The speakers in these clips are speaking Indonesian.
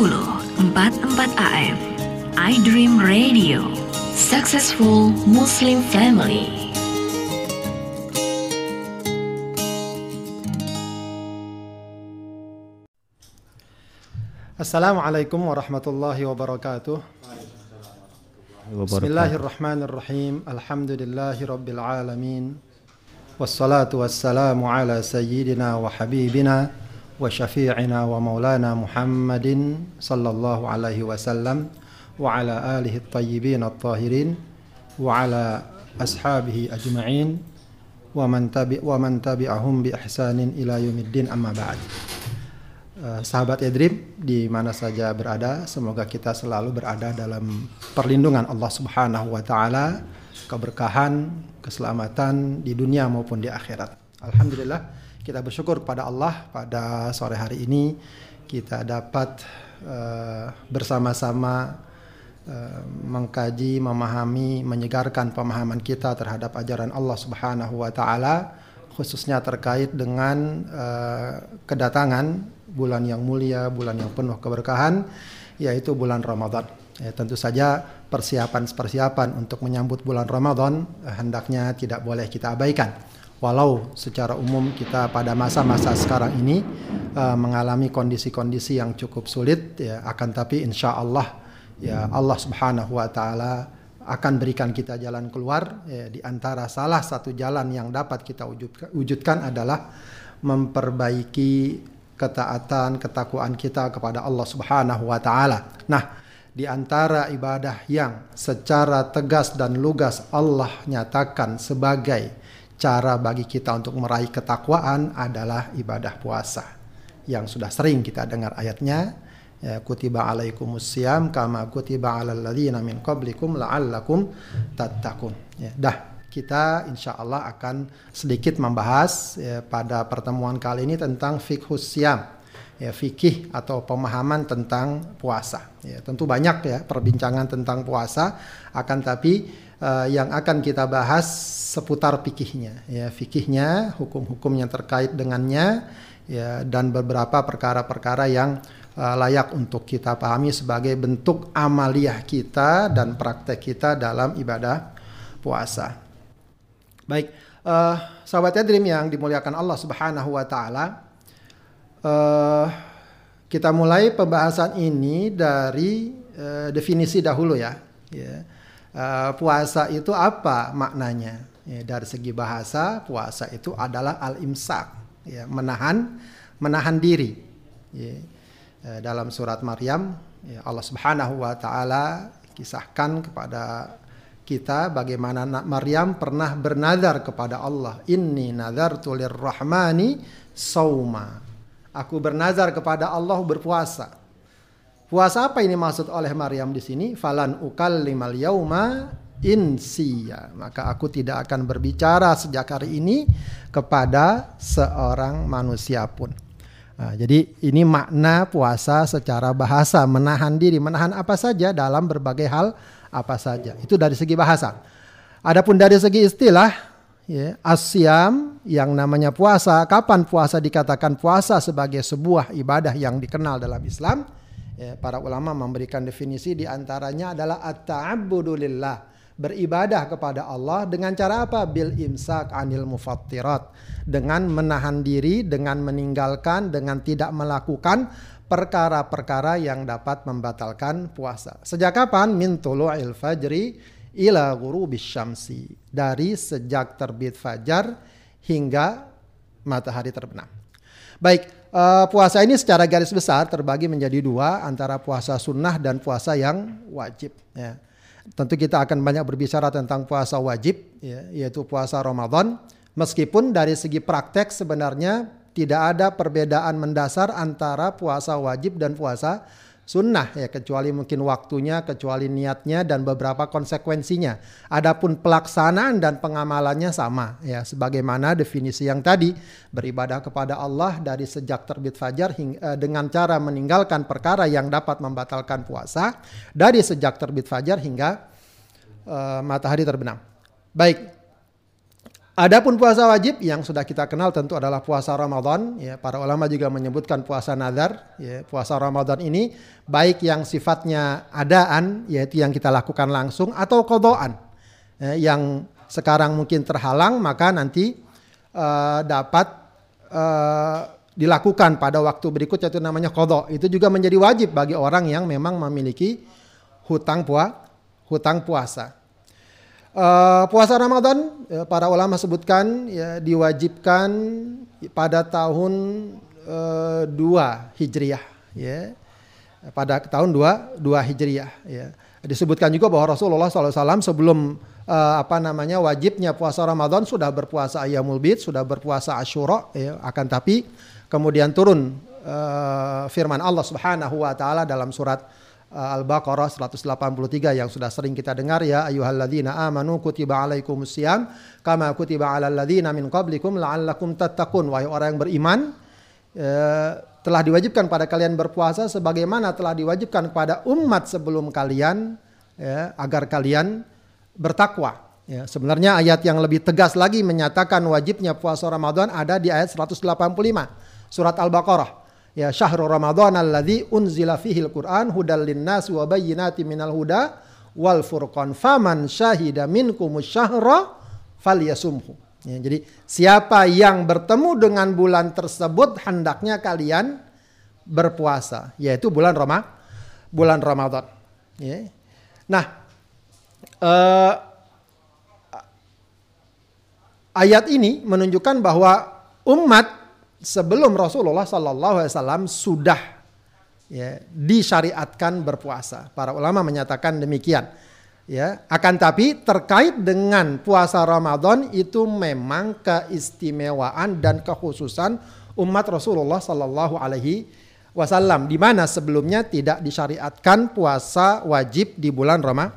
44 AM iDream Radio. Successful Muslim Family. Assalamualaikum warahmatullahi wabarakatuh. Bismillahirrahmanirrahim. Alhamdulillahi rabbil alamin. Wassalatu wassalamu ala sayyidina wa habibina وشفيعنا ومولانا محمد صلى الله عليه وسلم وعلى آله الطيبين الطاهرين وعلى أصحابه أجمعين ومن تبع ومن تبعهم بإحسان إلى يوم الدين أما بعد sahabat Edrib di mana saja berada semoga kita selalu berada dalam perlindungan Allah Subhanahu wa taala keberkahan keselamatan di dunia maupun di akhirat alhamdulillah kita bersyukur kepada Allah pada sore hari ini kita dapat uh, bersama-sama uh, mengkaji, memahami, menyegarkan pemahaman kita terhadap ajaran Allah Subhanahu wa taala khususnya terkait dengan uh, kedatangan bulan yang mulia, bulan yang penuh keberkahan yaitu bulan Ramadan. Ya, tentu saja persiapan-persiapan untuk menyambut bulan Ramadan hendaknya tidak boleh kita abaikan walau secara umum kita pada masa-masa sekarang ini uh, mengalami kondisi-kondisi yang cukup sulit ya akan tapi insya Allah ya Allah Subhanahu wa taala akan berikan kita jalan keluar ya, di antara salah satu jalan yang dapat kita wujudkan, adalah memperbaiki ketaatan ketakwaan kita kepada Allah Subhanahu wa taala. Nah, di antara ibadah yang secara tegas dan lugas Allah nyatakan sebagai cara bagi kita untuk meraih ketakwaan adalah ibadah puasa. Yang sudah sering kita dengar ayatnya ya, kutiba alaikumusiyam kama kutiba alal ladzina min qablikum la'allakum tattaqun. Ya dah. Kita insya Allah akan sedikit membahas ya, pada pertemuan kali ini tentang fikhus siam ya fikih atau pemahaman tentang puasa. Ya tentu banyak ya perbincangan tentang puasa. Akan tapi uh, yang akan kita bahas seputar fikihnya ya fikihnya hukum-hukum yang terkait dengannya ya dan beberapa perkara-perkara yang uh, layak untuk kita pahami sebagai bentuk amaliyah kita dan praktek kita dalam ibadah puasa. Baik, uh, sahabat Yadrim yang dimuliakan Allah Subhanahu wa taala uh, kita mulai pembahasan ini dari uh, definisi dahulu ya. ya uh, puasa itu apa maknanya? Ya, dari segi bahasa, puasa itu adalah al-imsak, ya, menahan menahan diri. Ya. Uh, dalam surat Maryam, ya, Allah Subhanahu wa taala kisahkan kepada kita bagaimana Maryam pernah bernazar kepada Allah, "Inni nadzartu lirrahmani sauma." Aku bernazar kepada Allah berpuasa. Puasa apa ini maksud oleh Maryam di sini? Falan ukal limal yauma insiya. Maka aku tidak akan berbicara sejak hari ini kepada seorang manusia pun. Nah, jadi ini makna puasa secara bahasa menahan diri, menahan apa saja dalam berbagai hal apa saja. Itu dari segi bahasa. Adapun dari segi istilah, ya, asyam yang namanya puasa, kapan puasa dikatakan puasa sebagai sebuah ibadah yang dikenal dalam Islam? Ya, para ulama memberikan definisi di antaranya adalah at-ta'abbudu lillah, beribadah kepada Allah dengan cara apa? Bil imsak anil mufattirat, dengan menahan diri, dengan meninggalkan, dengan tidak melakukan perkara-perkara yang dapat membatalkan puasa. Sejak kapan? Min tulu'il fajri ila ghurubis syamsi. Dari sejak terbit fajar hingga matahari terbenam. Baik, uh, puasa ini secara garis besar terbagi menjadi dua antara puasa sunnah dan puasa yang wajib. Ya. Tentu kita akan banyak berbicara tentang puasa wajib, ya, yaitu puasa Ramadan. Meskipun dari segi praktek sebenarnya tidak ada perbedaan mendasar antara puasa wajib dan puasa sunnah ya kecuali mungkin waktunya, kecuali niatnya dan beberapa konsekuensinya. Adapun pelaksanaan dan pengamalannya sama ya sebagaimana definisi yang tadi beribadah kepada Allah dari sejak terbit fajar hingga, eh, dengan cara meninggalkan perkara yang dapat membatalkan puasa dari sejak terbit fajar hingga uh, matahari terbenam. Baik. Adapun puasa wajib yang sudah kita kenal tentu adalah puasa Ramadan. Ya, para ulama juga menyebutkan puasa nazar. Ya, puasa Ramadan ini baik yang sifatnya adaan, yaitu yang kita lakukan langsung, atau kodoan. Ya, yang sekarang mungkin terhalang, maka nanti uh, dapat uh, dilakukan pada waktu berikutnya itu namanya kodok. Itu juga menjadi wajib bagi orang yang memang memiliki hutang puasa. Hutang puasa. Uh, puasa Ramadan ya, para ulama sebutkan ya diwajibkan pada tahun uh, eh, 2 Hijriah ya. Pada tahun 2 2 Hijriah ya. Disebutkan juga bahwa Rasulullah SAW sebelum uh, apa namanya wajibnya puasa Ramadan sudah berpuasa Ayyamul Bid, sudah berpuasa Asyura ya. akan tapi kemudian turun uh, firman Allah Subhanahu wa taala dalam surat Al-Baqarah 183 yang sudah sering kita dengar ya ayyuhalladzina amanu kutiba alaikumusiyam kama kutiba alal ladzina min qablikum la'allakum tattaqun wahai orang yang beriman uh, telah diwajibkan pada kalian berpuasa sebagaimana telah diwajibkan kepada umat sebelum kalian ya, agar kalian bertakwa. Ya, sebenarnya ayat yang lebih tegas lagi menyatakan wajibnya puasa Ramadan ada di ayat 185 surat Al-Baqarah. Ya syahrul Ramadan alladzi unzila fihil Qur'an hudal linnas wa bayyinatin minal huda wal furqan faman syahida minkum syahra falyasumhu. Ya, jadi siapa yang bertemu dengan bulan tersebut hendaknya kalian berpuasa yaitu bulan Roma bulan Ramadan. Ya. Nah, uh, ayat ini menunjukkan bahwa umat sebelum Rasulullah Sallallahu Alaihi Wasallam sudah ya, disyariatkan berpuasa. Para ulama menyatakan demikian. Ya, akan tapi terkait dengan puasa Ramadan itu memang keistimewaan dan kekhususan umat Rasulullah Sallallahu Alaihi Wasallam, di mana sebelumnya tidak disyariatkan puasa wajib di bulan Rama,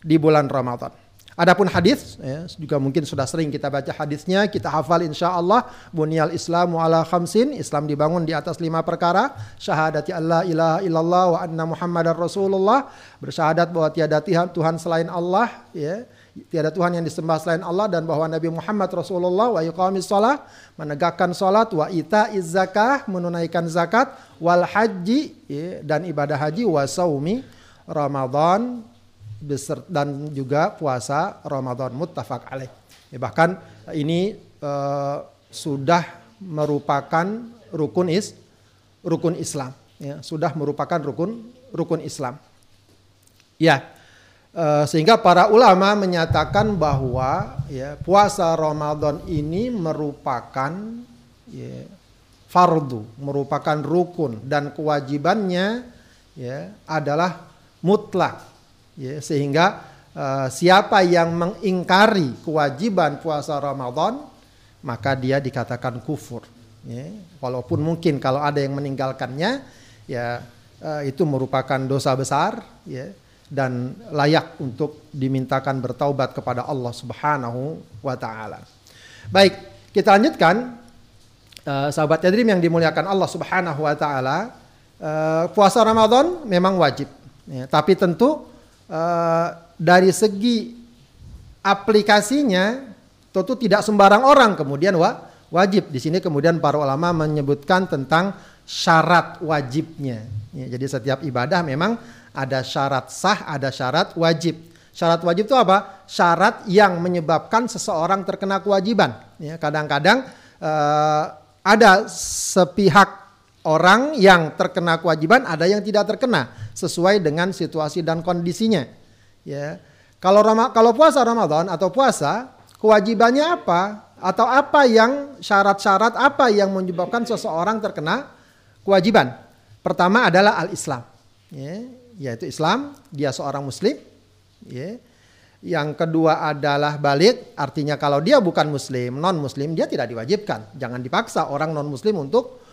di bulan Ramadan. Adapun hadis ya, juga mungkin sudah sering kita baca hadisnya, kita hafal insya Allah. Bunyal Islamu ala khamsin, Islam dibangun di atas lima perkara. Syahadati Allah ilaha illallah wa anna Muhammadar Rasulullah. Bersyahadat bahwa tiada Tuhan selain Allah, ya. Tiada Tuhan yang disembah selain Allah dan bahwa Nabi Muhammad Rasulullah wa yuqamis salah, menegakkan salat, wa ita zakah, menunaikan zakat, wal haji ya, dan ibadah haji, wa saumi Ramadan dan juga puasa Ramadan muttafaq alaih. Ya, bahkan ini uh, sudah merupakan rukun is rukun Islam ya, sudah merupakan rukun rukun Islam. Ya. Uh, sehingga para ulama menyatakan bahwa ya puasa Ramadan ini merupakan ya, fardu, merupakan rukun dan kewajibannya ya adalah mutlak ya, sehingga uh, siapa yang mengingkari kewajiban puasa Ramadan maka dia dikatakan kufur ya. walaupun mungkin kalau ada yang meninggalkannya ya uh, itu merupakan dosa besar ya dan layak untuk dimintakan bertaubat kepada Allah Subhanahu wa taala. Baik, kita lanjutkan uh, sahabat Yadrim yang dimuliakan Allah Subhanahu wa taala. Uh, puasa Ramadan memang wajib, ya, tapi tentu uh, dari segi aplikasinya tentu tidak sembarang orang kemudian wa, wajib. Di sini kemudian para ulama menyebutkan tentang syarat wajibnya. Ya, jadi setiap ibadah memang ada syarat sah, ada syarat wajib. Syarat wajib itu apa? Syarat yang menyebabkan seseorang terkena kewajiban. Ya, kadang-kadang uh, ada sepihak orang yang terkena kewajiban, ada yang tidak terkena sesuai dengan situasi dan kondisinya. Ya. Kalau Rama, kalau puasa Ramadan atau puasa, kewajibannya apa? Atau apa yang syarat-syarat apa yang menyebabkan seseorang terkena kewajiban? Pertama adalah al-Islam. Ya, yaitu Islam, dia seorang muslim. Ya. Yang kedua adalah balik, artinya kalau dia bukan muslim, non muslim, dia tidak diwajibkan. Jangan dipaksa orang non muslim untuk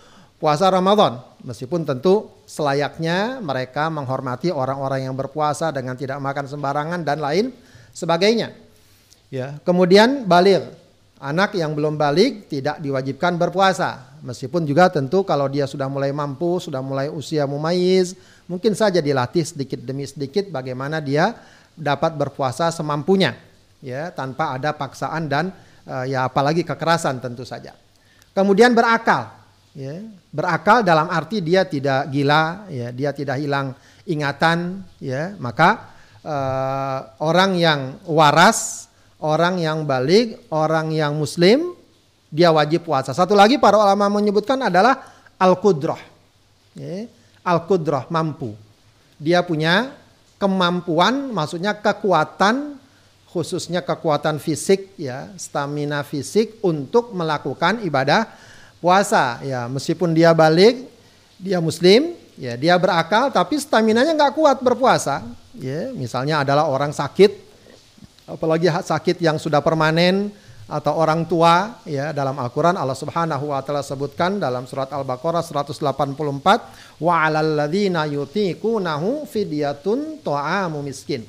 puasa Ramadan. Meskipun tentu selayaknya mereka menghormati orang-orang yang berpuasa dengan tidak makan sembarangan dan lain sebagainya. Ya, kemudian balik. Anak yang belum balik tidak diwajibkan berpuasa. Meskipun juga tentu kalau dia sudah mulai mampu, sudah mulai usia mumayyiz, mungkin saja dilatih sedikit demi sedikit bagaimana dia dapat berpuasa semampunya. Ya, tanpa ada paksaan dan uh, ya apalagi kekerasan tentu saja. Kemudian berakal, ya, berakal dalam arti dia tidak gila, ya, dia tidak hilang ingatan, ya, maka uh, orang yang waras, orang yang balik, orang yang muslim, dia wajib puasa. Satu lagi para ulama menyebutkan adalah al-qudrah. Ya, al-qudrah mampu. Dia punya kemampuan, maksudnya kekuatan khususnya kekuatan fisik ya, stamina fisik untuk melakukan ibadah puasa ya. Meskipun dia balik, dia muslim, ya dia berakal tapi stamina-nya nggak kuat berpuasa. Ya, misalnya adalah orang sakit, apalagi sakit yang sudah permanen atau orang tua ya dalam Al-Qur'an Allah Subhanahu wa taala sebutkan dalam surat Al-Baqarah 184 wa 'alal ladzina yutiqunahu fidyatun ta'amu miskin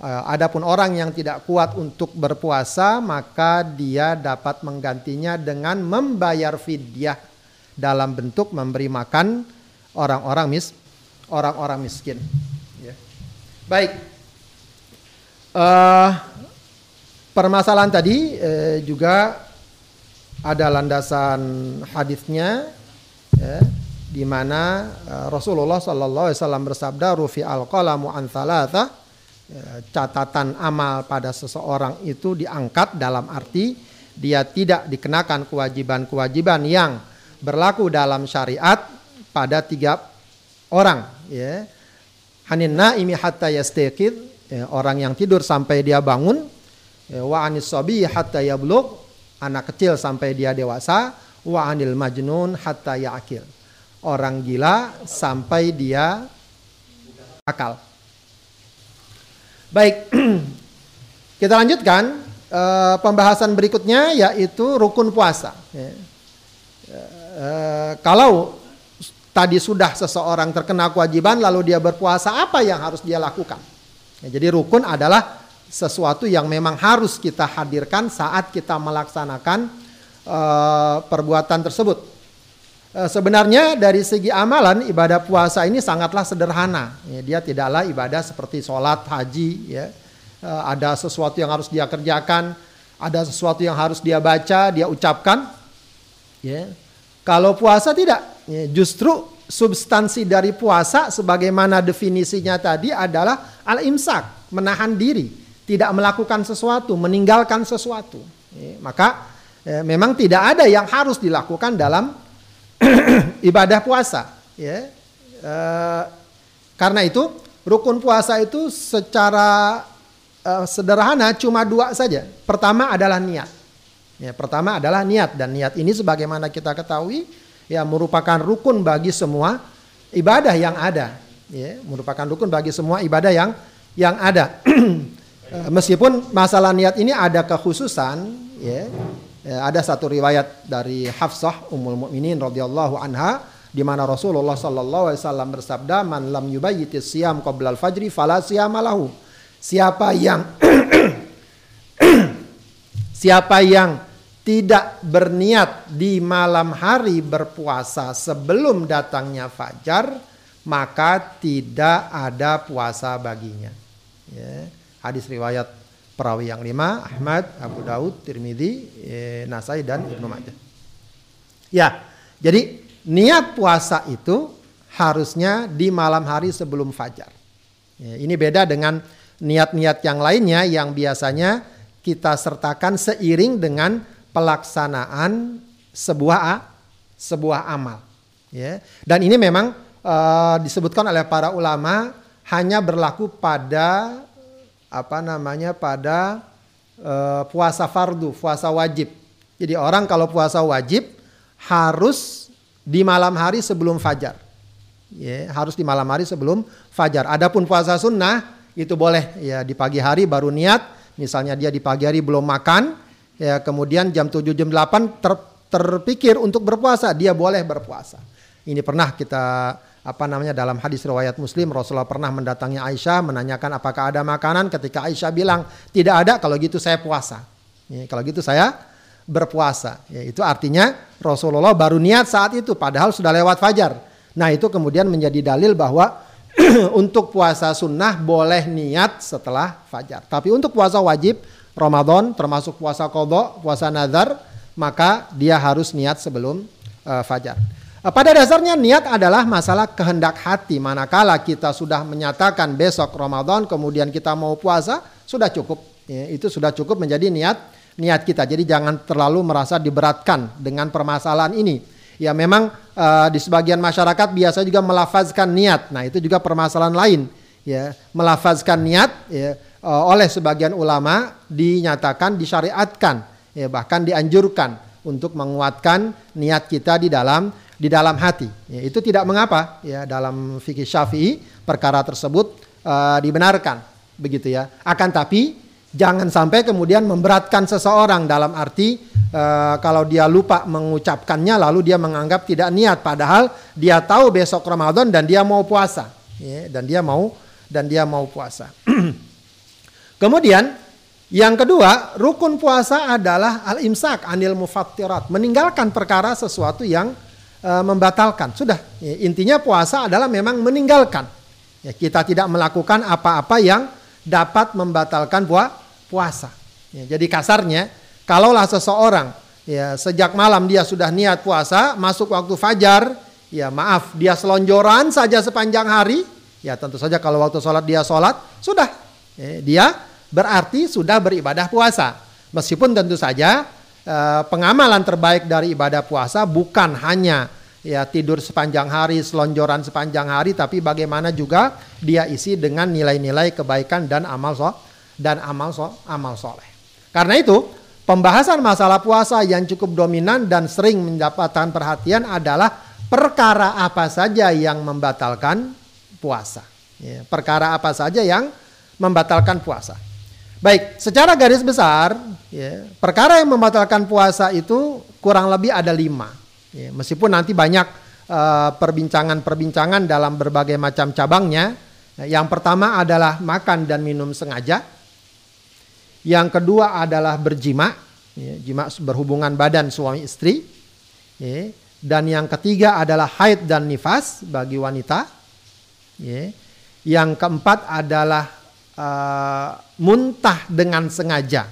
adapun orang yang tidak kuat untuk berpuasa, maka dia dapat menggantinya dengan membayar fidyah dalam bentuk memberi makan orang-orang mis orang-orang miskin. Ya. Baik, uh, permasalahan tadi uh, juga ada landasan hadisnya, ya, di mana uh, Rasulullah Sallallahu Alaihi Wasallam bersabda, "Rufi al qalamu an Ya, catatan amal pada seseorang itu diangkat dalam arti dia tidak dikenakan kewajiban-kewajiban yang berlaku dalam syariat pada tiga orang ya. Hanin naimi hatta yastaqid ya, orang yang tidur sampai dia bangun ya, wa anis sabi hatta anak kecil sampai dia dewasa wa anil majnun hatta ya'kil. Orang gila sampai dia akal Baik, kita lanjutkan e, pembahasan berikutnya yaitu rukun puasa. Ya. E, kalau tadi sudah seseorang terkena kewajiban lalu dia berpuasa, apa yang harus dia lakukan? Ya, jadi rukun adalah sesuatu yang memang harus kita hadirkan saat kita melaksanakan e, perbuatan tersebut. Eh, sebenarnya dari segi amalan ibadah puasa ini sangatlah sederhana. Ya, dia tidaklah ibadah seperti sholat, haji. Ya. Eh, ada sesuatu yang harus dia kerjakan, ada sesuatu yang harus dia baca, dia ucapkan. Ya. Kalau puasa tidak, ya, justru substansi dari puasa sebagaimana definisinya tadi adalah al-imsak, menahan diri, tidak melakukan sesuatu, meninggalkan sesuatu. Ya, maka ya, memang tidak ada yang harus dilakukan dalam ibadah puasa ya. E, karena itu rukun puasa itu secara e, sederhana cuma dua saja. Pertama adalah niat ya. Pertama adalah niat dan niat ini sebagaimana kita ketahui ya merupakan rukun bagi semua ibadah yang ada ya. Merupakan rukun bagi semua ibadah yang yang ada. Eh, meskipun masalah niat ini ada kekhususan ya Ya, ada satu riwayat dari Hafsah Ummul Mukminin radhiyallahu anha di mana Rasulullah sallallahu alaihi wasallam bersabda man lam yubayyitis siyam qabla al-fajri fala siyamalahu. Siapa yang siapa yang tidak berniat di malam hari berpuasa sebelum datangnya fajar maka tidak ada puasa baginya. Ya. Hadis riwayat perawi yang lima Ahmad, Abu Daud, Tirmidzi, eh, Nasai dan Ibnu Majah. Ya, jadi niat puasa itu harusnya di malam hari sebelum fajar. Ya, ini beda dengan niat-niat yang lainnya yang biasanya kita sertakan seiring dengan pelaksanaan sebuah sebuah amal. Ya, dan ini memang uh, disebutkan oleh para ulama hanya berlaku pada apa namanya pada uh, puasa fardu, puasa wajib. Jadi orang kalau puasa wajib harus di malam hari sebelum fajar. Ya, harus di malam hari sebelum fajar. Adapun puasa sunnah itu boleh ya di pagi hari baru niat, misalnya dia di pagi hari belum makan, ya kemudian jam 7 jam 8 ter, terpikir untuk berpuasa, dia boleh berpuasa. Ini pernah kita apa namanya dalam hadis riwayat Muslim Rasulullah pernah mendatangi Aisyah menanyakan apakah ada makanan ketika Aisyah bilang tidak ada kalau gitu saya puasa. Ya, kalau gitu saya berpuasa. Ya, itu artinya Rasulullah baru niat saat itu padahal sudah lewat fajar. Nah itu kemudian menjadi dalil bahwa untuk puasa sunnah boleh niat setelah fajar. Tapi untuk puasa wajib Ramadan termasuk puasa kodok, puasa nazar, maka dia harus niat sebelum uh, fajar. Uh, pada dasarnya niat adalah masalah kehendak hati. Manakala kita sudah menyatakan besok Ramadan, kemudian kita mau puasa, sudah cukup. Ya, itu sudah cukup menjadi niat niat kita. Jadi jangan terlalu merasa diberatkan dengan permasalahan ini. Ya memang uh, di sebagian masyarakat biasa juga melafazkan niat. Nah itu juga permasalahan lain. Ya melafazkan niat ya, uh, oleh sebagian ulama dinyatakan disyariatkan ya bahkan dianjurkan untuk menguatkan niat kita di dalam di dalam hati. Ya, itu tidak mengapa ya dalam fikih Syafi'i perkara tersebut uh, dibenarkan begitu ya. Akan tapi jangan sampai kemudian memberatkan seseorang dalam arti uh, kalau dia lupa mengucapkannya lalu dia menganggap tidak niat padahal dia tahu besok Ramadan dan dia mau puasa ya, dan dia mau dan dia mau puasa. Kemudian yang kedua, rukun puasa adalah al-imsak anil mufattirat, meninggalkan perkara sesuatu yang e, membatalkan. Sudah, ya, intinya puasa adalah memang meninggalkan. Ya, kita tidak melakukan apa-apa yang dapat membatalkan puah, puasa. Ya, jadi kasarnya, kalaulah seseorang ya sejak malam dia sudah niat puasa, masuk waktu fajar, ya maaf, dia selonjoran saja sepanjang hari, ya tentu saja kalau waktu sholat dia sholat, sudah, ya, dia berarti sudah beribadah puasa. Meskipun tentu saja eh, pengamalan terbaik dari ibadah puasa bukan hanya ya tidur sepanjang hari, selonjoran sepanjang hari, tapi bagaimana juga dia isi dengan nilai-nilai kebaikan dan amal so dan amal so amal soleh. Karena itu pembahasan masalah puasa yang cukup dominan dan sering mendapatkan perhatian adalah perkara apa saja yang membatalkan puasa. Ya, perkara apa saja yang membatalkan puasa. Baik, secara garis besar, ya, perkara yang membatalkan puasa itu kurang lebih ada lima. Ya, meskipun nanti banyak uh, perbincangan-perbincangan dalam berbagai macam cabangnya. Ya, yang pertama adalah makan dan minum sengaja. Yang kedua adalah berjima, ya, jima berhubungan badan suami istri. Ya, dan yang ketiga adalah haid dan nifas bagi wanita. Ya. Yang keempat adalah uh, muntah dengan sengaja.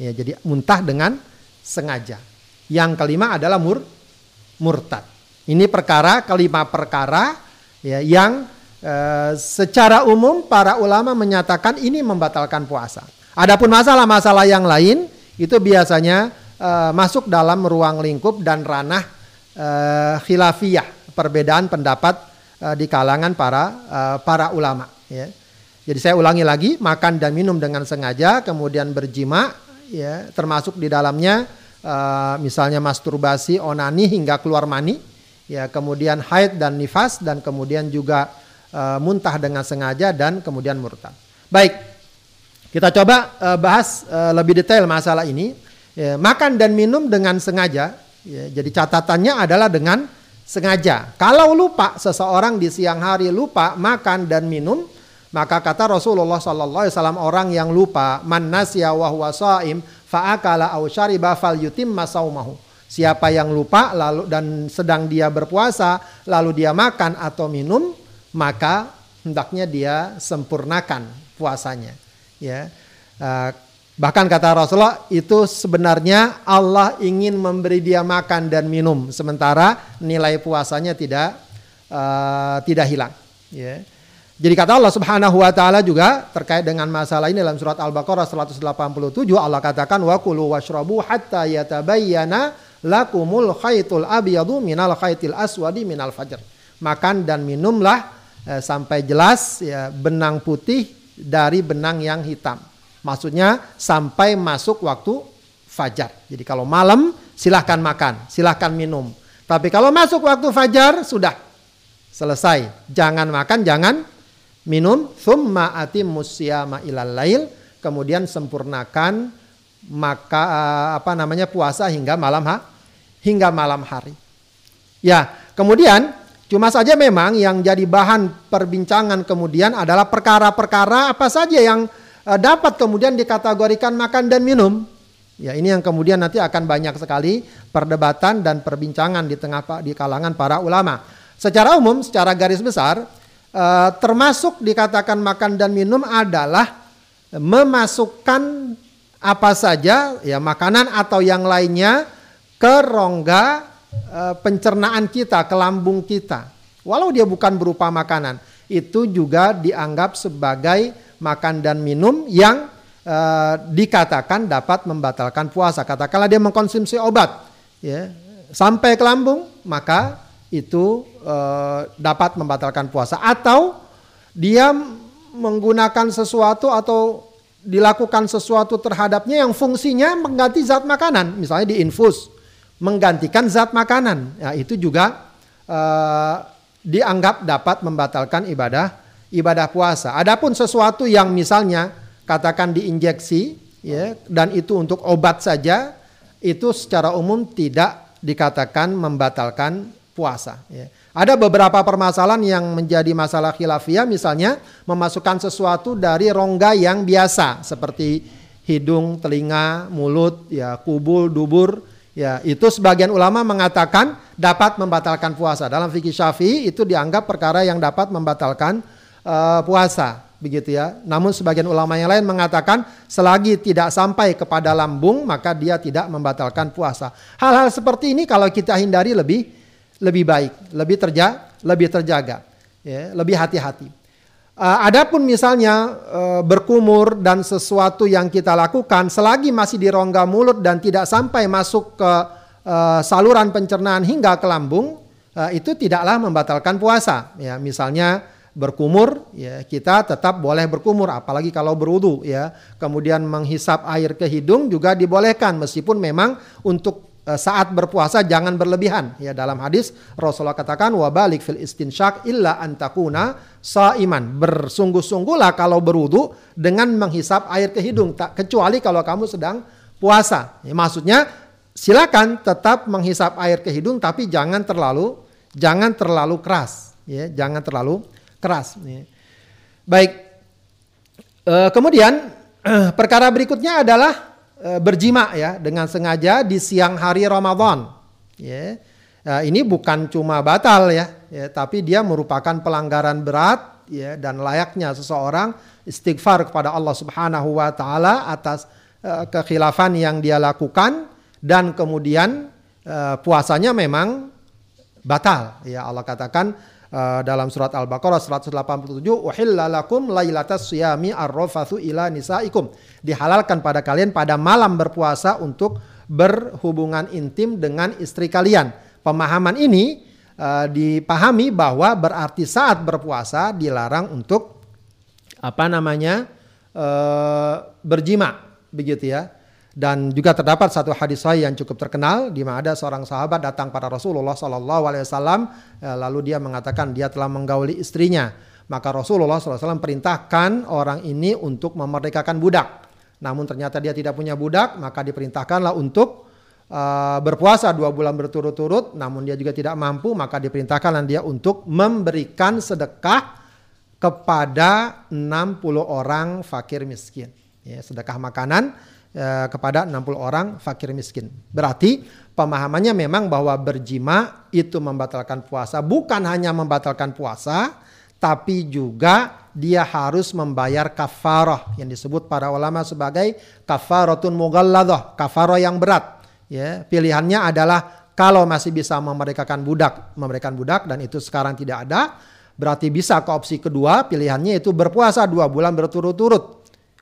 Ya, jadi muntah dengan sengaja. Yang kelima adalah mur murtad. Ini perkara kelima perkara ya yang uh, secara umum para ulama menyatakan ini membatalkan puasa. Adapun masalah-masalah yang lain itu biasanya uh, masuk dalam ruang lingkup dan ranah uh, khilafiyah, perbedaan pendapat uh, di kalangan para uh, para ulama ya. Jadi saya ulangi lagi, makan dan minum dengan sengaja, kemudian berjima, ya, termasuk di dalamnya uh, misalnya masturbasi, onani hingga keluar mani, ya, kemudian haid dan nifas dan kemudian juga uh, muntah dengan sengaja dan kemudian murtad. Baik, kita coba uh, bahas uh, lebih detail masalah ini. Ya, makan dan minum dengan sengaja, ya, jadi catatannya adalah dengan sengaja. Kalau lupa seseorang di siang hari lupa makan dan minum, maka kata Rasulullah sallallahu alaihi orang yang lupa man nasya wa huwa shaim fa akala aw syariba saumahu. Siapa yang lupa lalu dan sedang dia berpuasa lalu dia makan atau minum maka hendaknya dia sempurnakan puasanya. Ya. Uh, bahkan kata Rasulullah itu sebenarnya Allah ingin memberi dia makan dan minum sementara nilai puasanya tidak uh, tidak hilang. Ya. Jadi kata Allah Subhanahu wa taala juga terkait dengan masalah ini dalam surat Al-Baqarah 187 Allah katakan wa kulu washrabu hatta yatabayyana lakumul khaitul abyadu minal khaitil aswadi minal fajr. Makan dan minumlah eh, sampai jelas ya benang putih dari benang yang hitam. Maksudnya sampai masuk waktu fajar. Jadi kalau malam silahkan makan, silahkan minum. Tapi kalau masuk waktu fajar sudah selesai. Jangan makan, jangan minum thumma atimmus siyama ilal lail kemudian sempurnakan maka eh, apa namanya puasa hingga malam ha, hingga malam hari. Ya, kemudian cuma saja memang yang jadi bahan perbincangan kemudian adalah perkara-perkara apa saja yang uh, dapat kemudian dikategorikan makan dan minum. Ya, ini yang kemudian nanti akan banyak sekali perdebatan dan perbincangan di tengah di kalangan para ulama. Secara umum, secara garis besar, Eh, termasuk dikatakan makan dan minum adalah memasukkan apa saja ya makanan atau yang lainnya ke rongga e, pencernaan kita, ke lambung kita. Walau dia bukan berupa makanan, itu juga dianggap sebagai makan dan minum yang e, dikatakan dapat membatalkan puasa. Katakanlah dia mengkonsumsi obat, ya sampai ke lambung, maka itu e, dapat membatalkan puasa. Atau dia menggunakan sesuatu atau dilakukan sesuatu terhadapnya yang fungsinya mengganti zat makanan, misalnya diinfus, menggantikan zat makanan, ya itu juga uh, dianggap dapat membatalkan ibadah ibadah puasa. Adapun sesuatu yang misalnya katakan diinjeksi, ya dan itu untuk obat saja, itu secara umum tidak dikatakan membatalkan puasa. Ya. Ada beberapa permasalahan yang menjadi masalah khilafiyah misalnya memasukkan sesuatu dari rongga yang biasa seperti hidung, telinga, mulut, ya kubul, dubur, ya itu sebagian ulama mengatakan dapat membatalkan puasa. Dalam fikih Syafi'i itu dianggap perkara yang dapat membatalkan uh, puasa, begitu ya. Namun sebagian ulama yang lain mengatakan selagi tidak sampai kepada lambung maka dia tidak membatalkan puasa. Hal-hal seperti ini kalau kita hindari lebih lebih baik, lebih terja, lebih terjaga, ya, lebih hati-hati. Uh, adapun misalnya uh, berkumur dan sesuatu yang kita lakukan selagi masih di rongga mulut dan tidak sampai masuk ke uh, saluran pencernaan hingga ke lambung, uh, itu tidaklah membatalkan puasa. Ya, misalnya berkumur, ya kita tetap boleh berkumur, apalagi kalau berwudu, ya. Kemudian menghisap air ke hidung juga dibolehkan, meskipun memang untuk saat berpuasa jangan berlebihan. Ya dalam hadis Rasulullah katakan wabalik fil istinsyak illa antakuna saiman. Bersungguh-sungguhlah kalau berwudu dengan menghisap air ke hidung tak kecuali kalau kamu sedang puasa. Ya, maksudnya silakan tetap menghisap air ke hidung tapi jangan terlalu jangan terlalu keras ya, jangan terlalu keras ya. Baik. E, kemudian perkara berikutnya adalah e, berjima ya dengan sengaja di siang hari Ramadan. Ya. Nah, ini bukan cuma batal ya, ya, tapi dia merupakan pelanggaran berat ya dan layaknya seseorang istighfar kepada Allah Subhanahu wa taala atas e, kekhilafan yang dia lakukan dan kemudian e, puasanya memang batal. Ya Allah katakan Uh, dalam surat Al-Baqarah 187 uhilla lakum lailatas siyami arrafathu ila nisaikum. Dihalalkan pada kalian pada malam berpuasa untuk berhubungan intim dengan istri kalian. Pemahaman ini uh, dipahami bahwa berarti saat berpuasa dilarang untuk apa namanya uh, berjima begitu ya dan juga terdapat satu hadis sahih yang cukup terkenal di mana ada seorang sahabat datang pada Rasulullah Wasallam ya, lalu dia mengatakan dia telah menggauli istrinya. Maka Rasulullah SAW perintahkan orang ini untuk memerdekakan budak. Namun ternyata dia tidak punya budak maka diperintahkanlah untuk uh, berpuasa dua bulan berturut-turut. Namun dia juga tidak mampu maka diperintahkanlah dia untuk memberikan sedekah kepada 60 orang fakir miskin. Ya, sedekah makanan Eh, kepada 60 orang fakir miskin. Berarti pemahamannya memang bahwa berjima itu membatalkan puasa, bukan hanya membatalkan puasa, tapi juga dia harus membayar kafarah yang disebut para ulama sebagai kafaratun mughalladah, kafarah yang berat. Ya, pilihannya adalah kalau masih bisa memerdekakan budak, memerdekakan budak dan itu sekarang tidak ada, berarti bisa ke opsi kedua, pilihannya itu berpuasa dua bulan berturut-turut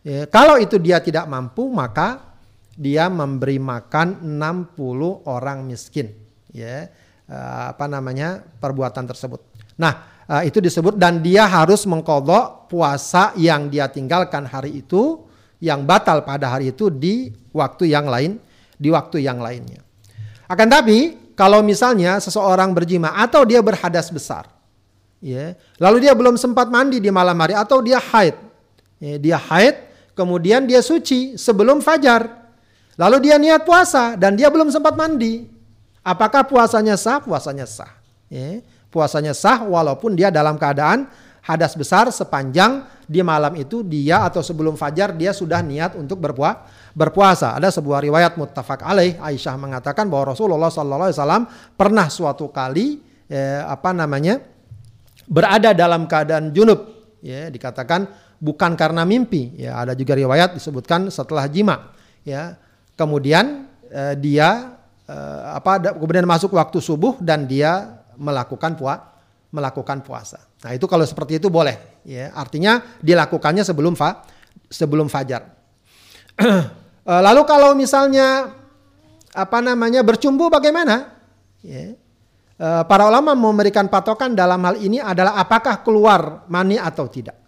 Ya, kalau itu dia tidak mampu maka dia memberi makan 60 orang miskin. Ya, uh, apa namanya perbuatan tersebut. Nah uh, itu disebut dan dia harus mengkodok puasa yang dia tinggalkan hari itu yang batal pada hari itu di waktu yang lain di waktu yang lainnya. Akan tapi kalau misalnya seseorang berjima atau dia berhadas besar, ya, lalu dia belum sempat mandi di malam hari atau dia haid, ya, dia haid kemudian dia suci sebelum fajar. Lalu dia niat puasa dan dia belum sempat mandi. Apakah puasanya sah? Puasanya sah. Ya, puasanya sah walaupun dia dalam keadaan hadas besar sepanjang di malam itu dia atau sebelum fajar dia sudah niat untuk berpuasa. berpuasa. Ada sebuah riwayat muttafaq alaih Aisyah mengatakan bahwa Rasulullah SAW pernah suatu kali eh, apa namanya berada dalam keadaan junub ya dikatakan bukan karena mimpi. Ya, ada juga riwayat disebutkan setelah jima. ya. Kemudian uh, dia uh, apa kemudian masuk waktu subuh dan dia melakukan puasa melakukan puasa. Nah, itu kalau seperti itu boleh ya. Artinya dilakukannya sebelum fa sebelum fajar. Lalu kalau misalnya apa namanya bercumbu bagaimana? Ya. Para ulama memberikan patokan dalam hal ini adalah apakah keluar mani atau tidak.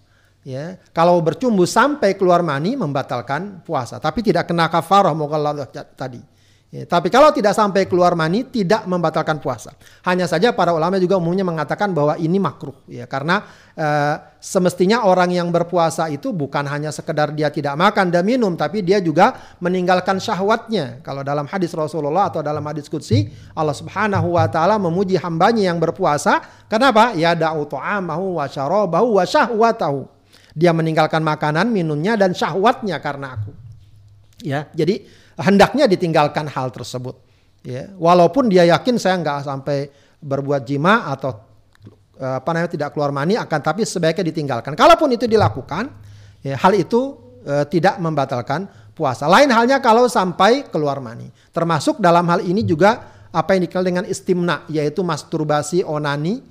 Ya, kalau bercumbu sampai keluar mani membatalkan puasa, tapi tidak kena kafarah mukallaf tadi. Ya, tapi kalau tidak sampai keluar mani tidak membatalkan puasa. Hanya saja para ulama juga umumnya mengatakan bahwa ini makruh ya karena uh, semestinya orang yang berpuasa itu bukan hanya sekedar dia tidak makan dan minum tapi dia juga meninggalkan syahwatnya. Kalau dalam hadis Rasulullah atau dalam hadis qudsi Allah Subhanahu wa taala memuji hambanya yang berpuasa. Kenapa? Ya da'u ta'amahu wa syarabahu wa syahwatahu dia meninggalkan makanan, minumnya dan syahwatnya karena aku. Ya, jadi hendaknya ditinggalkan hal tersebut. Ya, walaupun dia yakin saya nggak sampai berbuat jima atau eh, apa namanya tidak keluar mani akan tapi sebaiknya ditinggalkan. Kalaupun itu dilakukan, ya, hal itu e, tidak membatalkan puasa. Lain halnya kalau sampai keluar mani. Termasuk dalam hal ini juga apa yang dikenal dengan istimna yaitu masturbasi onani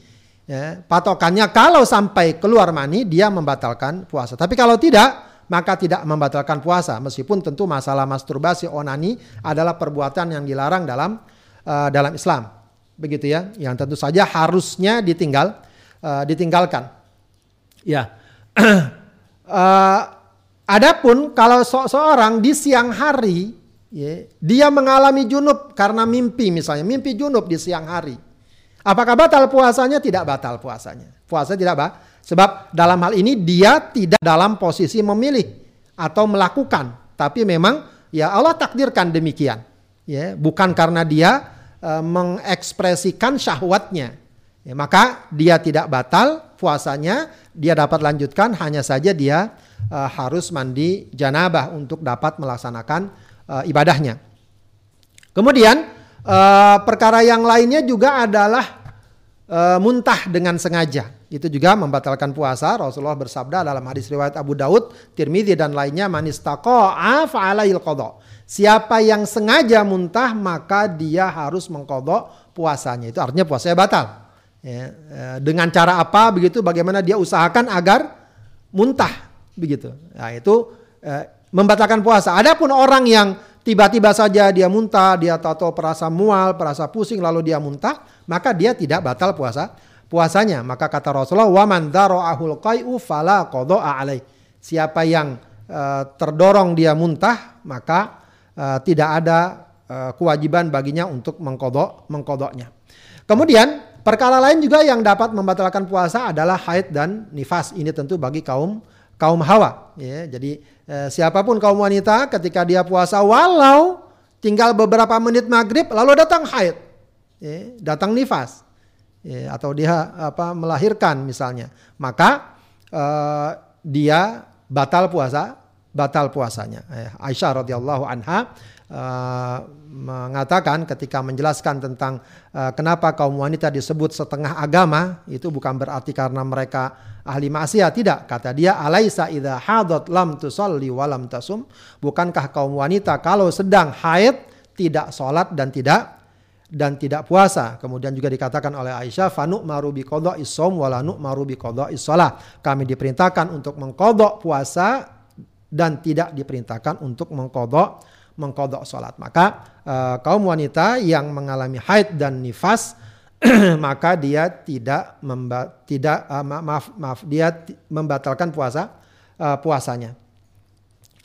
Ya, patokannya kalau sampai keluar mani dia membatalkan puasa. Tapi kalau tidak maka tidak membatalkan puasa meskipun tentu masalah masturbasi onani adalah perbuatan yang dilarang dalam uh, dalam Islam. Begitu ya, yang tentu saja harusnya ditinggal uh, ditinggalkan. Ya. uh, adapun kalau so seorang di siang hari ya, dia mengalami junub karena mimpi misalnya, mimpi junub di siang hari Apakah batal puasanya? Tidak batal puasanya. Puasa tidak bah. Sebab dalam hal ini dia tidak dalam posisi memilih atau melakukan, tapi memang ya Allah takdirkan demikian. Ya, bukan karena dia e, mengekspresikan syahwatnya. Ya, maka dia tidak batal puasanya, dia dapat lanjutkan hanya saja dia e, harus mandi janabah untuk dapat melaksanakan e, ibadahnya. Kemudian Uh, perkara yang lainnya juga adalah uh, muntah dengan sengaja. Itu juga membatalkan puasa. Rasulullah bersabda dalam hadis riwayat Abu Daud, Tirmidzi dan lainnya manis taqa'a fa'alail qadha. Siapa yang sengaja muntah maka dia harus mengkodok puasanya. Itu artinya puasanya batal. Ya, uh, dengan cara apa begitu? Bagaimana dia usahakan agar muntah begitu. Nah, itu uh, membatalkan puasa. Adapun orang yang tiba-tiba saja dia muntah, dia tahu perasa mual, perasa pusing lalu dia muntah, maka dia tidak batal puasa puasanya. Maka kata Rasulullah, "Wa man dara'ahul qai'u fala qada'a alaih." Siapa yang uh, terdorong dia muntah, maka uh, tidak ada uh, kewajiban baginya untuk mengkodok mengkodoknya. Kemudian perkara lain juga yang dapat membatalkan puasa adalah haid dan nifas. Ini tentu bagi kaum kaum hawa. Ya, jadi eh, siapa pun kaum wanita ketika dia puasa walau tinggal beberapa menit maghrib lalu datang haid, ya, datang nifas, ya, atau dia apa melahirkan misalnya, maka eh, dia batal puasa, batal puasanya. Eh, Aisyah radhiyallahu anha uh, mengatakan ketika menjelaskan tentang uh, kenapa kaum wanita disebut setengah agama itu bukan berarti karena mereka ahli maksiat tidak kata dia alaisa idza hadat lam tusalli wa lam tasum bukankah kaum wanita kalau sedang haid tidak sholat dan tidak dan tidak puasa. Kemudian juga dikatakan oleh Aisyah, fanu marubi kodok isom walanu marubi kodok isolah. Kami diperintahkan untuk mengkodok puasa dan tidak diperintahkan untuk mengkodok mengkodok sholat. Maka uh, kaum wanita yang mengalami haid dan nifas maka dia tidak memba tidak uh, maaf maaf dia membatalkan puasa uh, puasanya.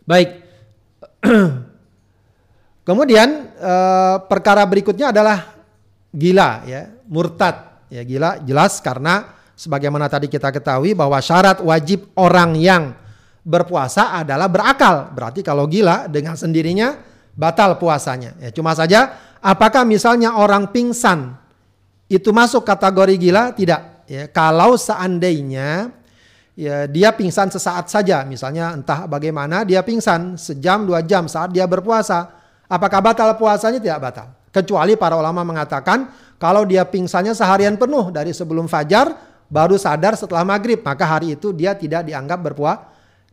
Baik. Kemudian uh, perkara berikutnya adalah gila ya, murtad. Ya gila jelas karena sebagaimana tadi kita ketahui bahwa syarat wajib orang yang berpuasa adalah berakal. Berarti kalau gila dengan sendirinya batal puasanya. Ya, cuma saja apakah misalnya orang pingsan itu masuk kategori gila? Tidak. Ya, kalau seandainya ya, dia pingsan sesaat saja, misalnya entah bagaimana dia pingsan sejam dua jam saat dia berpuasa, apakah batal puasanya? Tidak batal. Kecuali para ulama mengatakan kalau dia pingsannya seharian penuh dari sebelum fajar baru sadar setelah maghrib, maka hari itu dia tidak dianggap berpuasa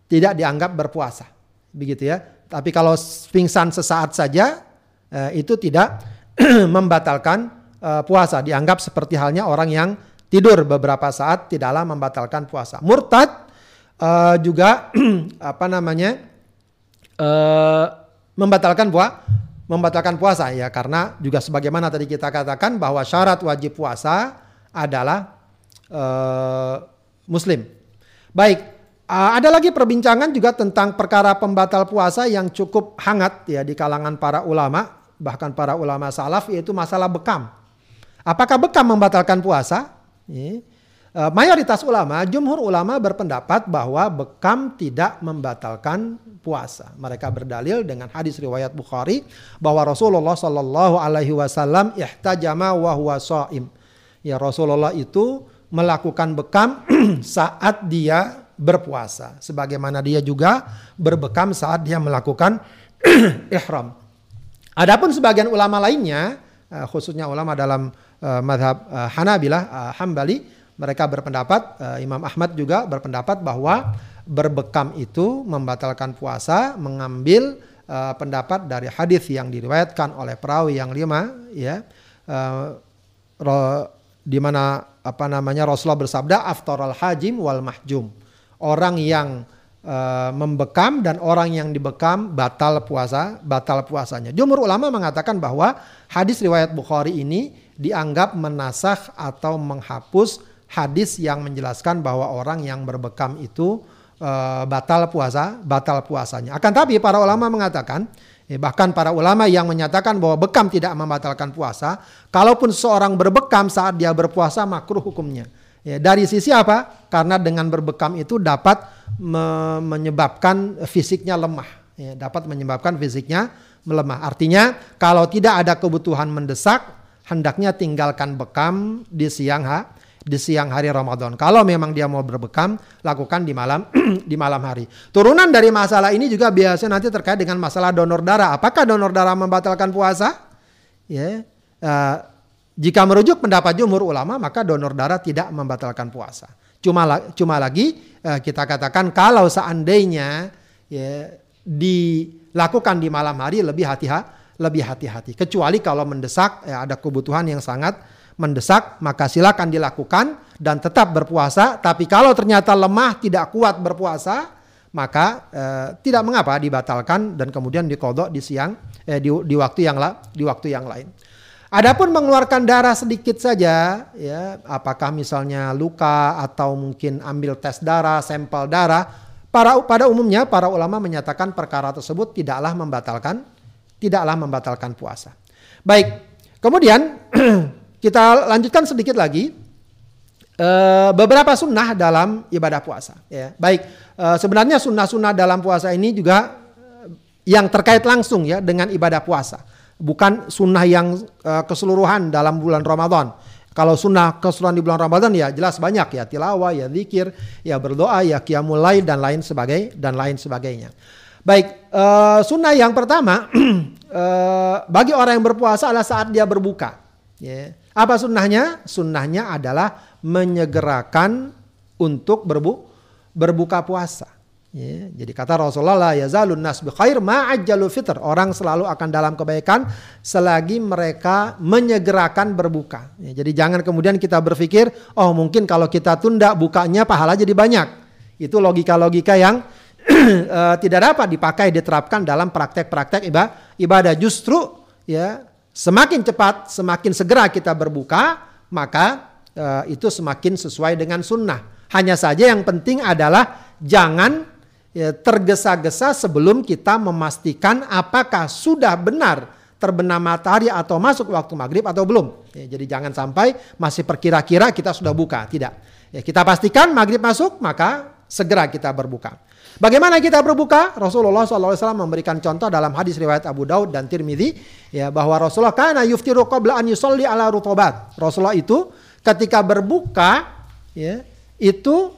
tidak dianggap berpuasa. Begitu ya. Tapi kalau pingsan sesaat saja eh, itu tidak membatalkan eh, puasa. Dianggap seperti halnya orang yang tidur beberapa saat tidaklah membatalkan puasa. Murtad eh, juga apa namanya eh, membatalkan puasa membatalkan puasa ya karena juga sebagaimana tadi kita katakan bahwa syarat wajib puasa adalah uh, muslim. Baik, uh, ada lagi perbincangan juga tentang perkara pembatal puasa yang cukup hangat ya di kalangan para ulama, bahkan para ulama salaf yaitu masalah bekam. Apakah bekam membatalkan puasa? Uh, mayoritas ulama, jumhur ulama berpendapat bahwa bekam tidak membatalkan puasa. Mereka berdalil dengan hadis riwayat Bukhari bahwa Rasulullah Shallallahu Alaihi Wasallam ihtajama wa huwa. Ya Rasulullah itu melakukan bekam saat dia berpuasa, sebagaimana dia juga berbekam saat dia melakukan ihram. Adapun sebagian ulama lainnya, eh, khususnya ulama dalam uh, madhab uh, Hanabilah, Hambali, mereka berpendapat, Imam Ahmad juga berpendapat bahwa berbekam itu membatalkan puasa mengambil pendapat dari hadis yang diriwayatkan oleh perawi yang lima ya di mana apa namanya Rasulullah bersabda aftaral hajim wal mahjum orang yang uh, membekam dan orang yang dibekam batal puasa batal puasanya jumhur ulama mengatakan bahwa hadis riwayat Bukhari ini dianggap menasah atau menghapus hadis yang menjelaskan bahwa orang yang berbekam itu uh, batal puasa, batal puasanya. Akan tapi para ulama mengatakan, eh, bahkan para ulama yang menyatakan bahwa bekam tidak membatalkan puasa, kalaupun seorang berbekam saat dia berpuasa makruh hukumnya. Ya, dari sisi apa? Karena dengan berbekam itu dapat me menyebabkan fisiknya lemah, ya, dapat menyebabkan fisiknya melemah. Artinya kalau tidak ada kebutuhan mendesak, hendaknya tinggalkan bekam di siang ha di siang hari Ramadan. Kalau memang dia mau berbekam, lakukan di malam di malam hari. Turunan dari masalah ini juga biasa nanti terkait dengan masalah donor darah. Apakah donor darah membatalkan puasa? Ya. Uh, jika merujuk pendapat jumhur ulama, maka donor darah tidak membatalkan puasa. Cuma cuma lagi uh, kita katakan kalau seandainya ya, dilakukan di malam hari lebih hati-hati lebih hati-hati. Kecuali kalau mendesak ya, ada kebutuhan yang sangat mendesak, maka silakan dilakukan dan tetap berpuasa. Tapi kalau ternyata lemah, tidak kuat berpuasa, maka eh, tidak mengapa dibatalkan dan kemudian dikodok di siang eh, di, di waktu yang di waktu yang lain. Adapun mengeluarkan darah sedikit saja, ya, apakah misalnya luka atau mungkin ambil tes darah, sampel darah, para pada umumnya para ulama menyatakan perkara tersebut tidaklah membatalkan tidaklah membatalkan puasa. Baik, kemudian Kita lanjutkan sedikit lagi uh, beberapa sunnah dalam ibadah puasa. Ya, baik. Uh, sebenarnya sunnah-sunnah dalam puasa ini juga uh, yang terkait langsung ya dengan ibadah puasa, bukan sunnah yang uh, keseluruhan dalam bulan Ramadan. Kalau sunnah keseluruhan di bulan Ramadan ya jelas banyak ya tilawah, ya zikir, ya berdoa, ya qiyamul lail dan lain sebagai dan lain sebagainya. Baik, uh, sunnah yang pertama uh, bagi orang yang berpuasa adalah saat dia berbuka. Ya. Apa sunnahnya? Sunnahnya adalah menyegerakan untuk berbu berbuka puasa. Ya, jadi kata Rasulullah ya zalun nas khair ma'ajjalu fitr. Orang selalu akan dalam kebaikan selagi mereka menyegerakan berbuka. Ya, jadi jangan kemudian kita berpikir, oh mungkin kalau kita tunda bukanya pahala jadi banyak. Itu logika-logika yang uh, tidak dapat dipakai diterapkan dalam praktek-praktek ibadah. Justru ya Semakin cepat, semakin segera kita berbuka, maka uh, itu semakin sesuai dengan sunnah. Hanya saja yang penting adalah jangan ya, tergesa-gesa sebelum kita memastikan apakah sudah benar terbenam matahari atau masuk waktu maghrib atau belum. Ya, jadi jangan sampai masih perkira-kira kita sudah buka. Tidak. Ya, kita pastikan maghrib masuk, maka segera kita berbuka. Bagaimana kita berbuka? Rasulullah SAW memberikan contoh dalam hadis riwayat Abu Daud dan Tirmidzi ya bahwa Rasulullah kana yuftiru qabla an yusalli ala rutobat. Rasulullah itu ketika berbuka ya itu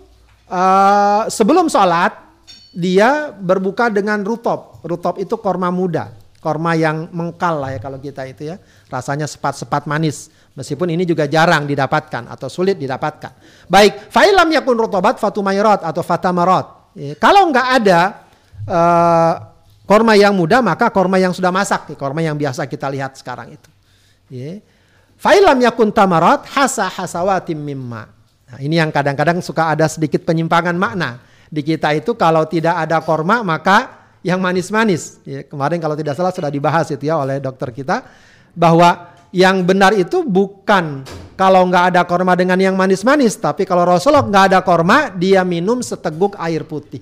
uh, sebelum sholat dia berbuka dengan rutop. Rutop itu korma muda, korma yang mengkal lah ya kalau kita itu ya rasanya sepat-sepat manis. Meskipun ini juga jarang didapatkan atau sulit didapatkan. Baik, fa'ilam yakun rutobat fatumayrat atau fatamarat. Ya, kalau nggak ada uh, korma yang muda maka korma yang sudah masak, korma yang biasa kita lihat sekarang itu. Ya. Fa'ilam yakun tamarat hasa hasawatim mimma. Nah, ini yang kadang-kadang suka ada sedikit penyimpangan makna. Di kita itu kalau tidak ada korma maka yang manis-manis. Ya, kemarin kalau tidak salah sudah dibahas itu ya oleh dokter kita bahwa yang benar itu bukan kalau nggak ada korma dengan yang manis-manis, tapi kalau Rasulullah nggak ada korma, dia minum seteguk air putih.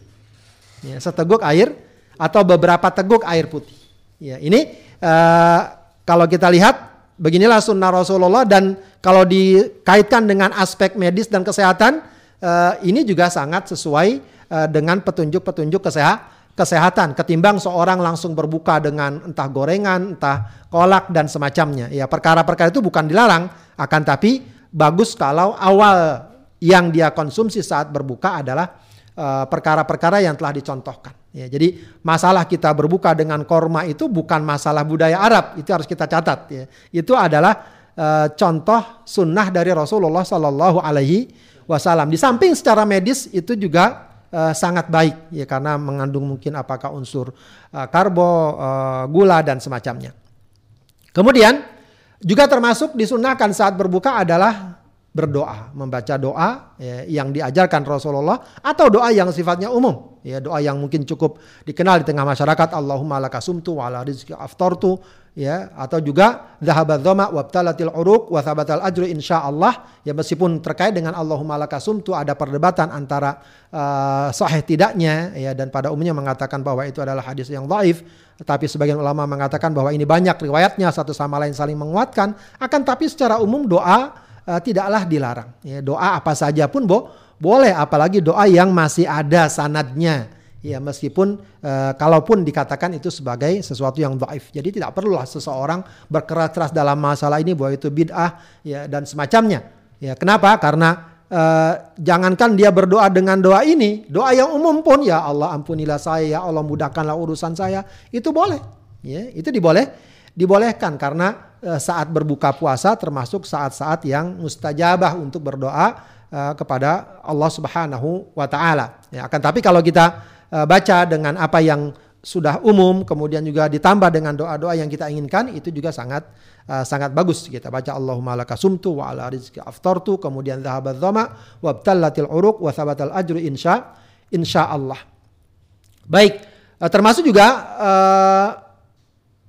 Ya, seteguk air atau beberapa teguk air putih. Ya, ini uh, kalau kita lihat beginilah sunnah Rasulullah dan kalau dikaitkan dengan aspek medis dan kesehatan, uh, ini juga sangat sesuai uh, dengan petunjuk-petunjuk kesehatan kesehatan ketimbang seorang langsung berbuka dengan entah gorengan, entah kolak dan semacamnya. Ya, perkara-perkara itu bukan dilarang, akan tapi bagus kalau awal yang dia konsumsi saat berbuka adalah perkara perkara-perkara yang telah dicontohkan. Ya, jadi masalah kita berbuka dengan korma itu bukan masalah budaya Arab, itu harus kita catat. Ya. Itu adalah uh, contoh sunnah dari Rasulullah Sallallahu Alaihi Wasallam. Di samping secara medis itu juga uh, sangat baik ya karena mengandung mungkin apakah unsur uh, karbo, uh, gula dan semacamnya. Kemudian juga termasuk disunahkan saat berbuka adalah berdoa, membaca doa ya, yang diajarkan Rasulullah atau doa yang sifatnya umum, ya doa yang mungkin cukup dikenal di tengah masyarakat Allahumma lakasumtu wa ala rizki aftartu ya atau juga dhahabat dhama wabtalatil uruq wa thabatal ajru insyaallah ya meskipun terkait dengan Allahumma lakasum tu ada perdebatan antara uh, sahih tidaknya ya dan pada umumnya mengatakan bahwa itu adalah hadis yang dhaif tapi sebagian ulama mengatakan bahwa ini banyak riwayatnya satu sama lain saling menguatkan akan tapi secara umum doa uh, tidaklah dilarang ya doa apa saja pun bo boleh apalagi doa yang masih ada sanadnya Ya meskipun uh, kalaupun dikatakan itu sebagai sesuatu yang dhaif. Jadi tidak perlulah seseorang berkeras-keras dalam masalah ini bahwa itu bid'ah ya dan semacamnya. Ya kenapa? Karena uh, jangankan dia berdoa dengan doa ini, doa yang umum pun ya Allah ampunilah saya, ya Allah mudahkanlah urusan saya, itu boleh. Ya, itu diboleh dibolehkan karena uh, saat berbuka puasa termasuk saat-saat yang mustajabah untuk berdoa uh, kepada Allah Subhanahu wa taala. Ya, akan tapi kalau kita uh, baca dengan apa yang sudah umum kemudian juga ditambah dengan doa-doa yang kita inginkan itu juga sangat uh, sangat bagus kita baca Allahumma laka sumtu wa ala rizki aftartu kemudian dhahabat dhama wa abtallatil uruq wa thabatal ajru insya insya Allah baik uh, termasuk juga uh,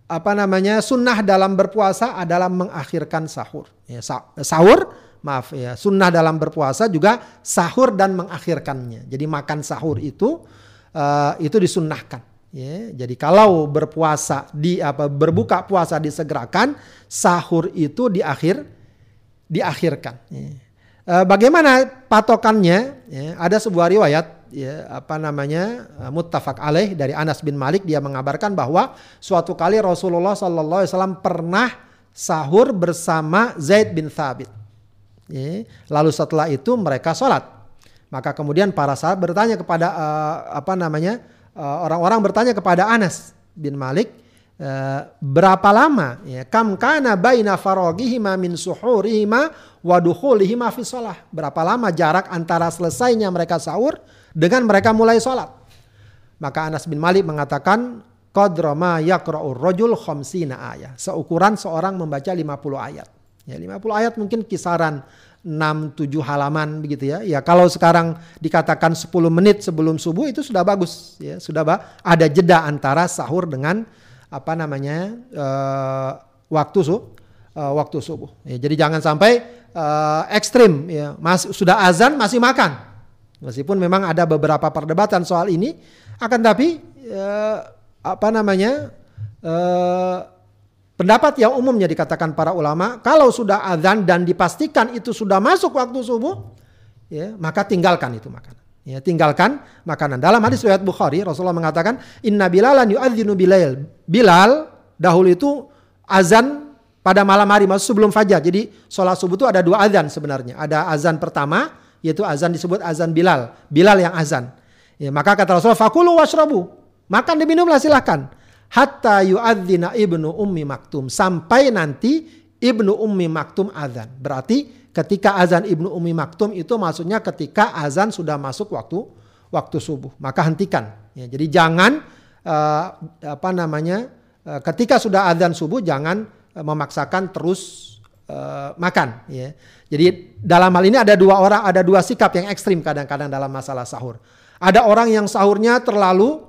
apa namanya sunnah dalam berpuasa adalah mengakhirkan sahur ya, sahur maaf ya sunnah dalam berpuasa juga sahur dan mengakhirkannya jadi makan sahur itu uh, itu disunnahkan. Ya, jadi kalau berpuasa di apa berbuka puasa disegerakan, sahur itu di akhir diakhirkan. Ya. Uh, bagaimana patokannya? Ya, ada sebuah riwayat ya apa namanya uh, muttafaq alaih dari Anas bin Malik dia mengabarkan bahwa suatu kali Rasulullah Sallallahu Alaihi pernah sahur bersama Zaid bin Thabit. Ya, lalu setelah itu mereka sholat. Maka kemudian para sahabat bertanya kepada uh, apa namanya orang-orang bertanya kepada Anas bin Malik berapa lama? Ya kam kana baina faragihima min suhurihima wa dukhulihima fi shalah. Berapa lama jarak antara selesainya mereka sahur dengan mereka mulai sholat? Maka Anas bin Malik mengatakan qadra ma yaqra'ur rajul khamsina ayat. Seukuran seorang membaca 50 ayat. Ya 50 ayat mungkin kisaran 6 7 halaman begitu ya. Ya kalau sekarang dikatakan 10 menit sebelum subuh itu sudah bagus. Ya, sudah ada jeda antara sahur dengan apa namanya uh, waktu su uh, waktu subuh. Ya, jadi jangan sampai uh, ekstrim ya, Mas, sudah azan masih makan. Meskipun memang ada beberapa perdebatan soal ini, akan tapi uh, apa namanya uh, Pendapat yang umumnya dikatakan para ulama, kalau sudah azan dan dipastikan itu sudah masuk waktu subuh, ya, maka tinggalkan itu makanan. Ya, tinggalkan makanan. Dalam hadis riwayat Bukhari, Rasulullah mengatakan, "Inna Bilalan yu'adzinu bilail." Bilal dahulu itu azan pada malam hari, maksud sebelum fajar. Jadi sholat subuh itu ada dua azan sebenarnya. Ada azan pertama, yaitu azan disebut azan Bilal. Bilal yang azan. Ya, maka kata Rasulullah, "Fakulu washrabu." Makan dan minumlah silahkan hatta yu'adzina ibnu ummi maktum sampai nanti ibnu ummi maktum azan. Berarti ketika azan ibnu ummi maktum itu maksudnya ketika azan sudah masuk waktu waktu subuh. Maka hentikan. Ya, jadi jangan uh, apa namanya uh, ketika sudah adzan subuh jangan uh, memaksakan terus uh, makan ya. Jadi dalam hal ini ada dua orang ada dua sikap yang ekstrim kadang-kadang dalam masalah sahur. Ada orang yang sahurnya terlalu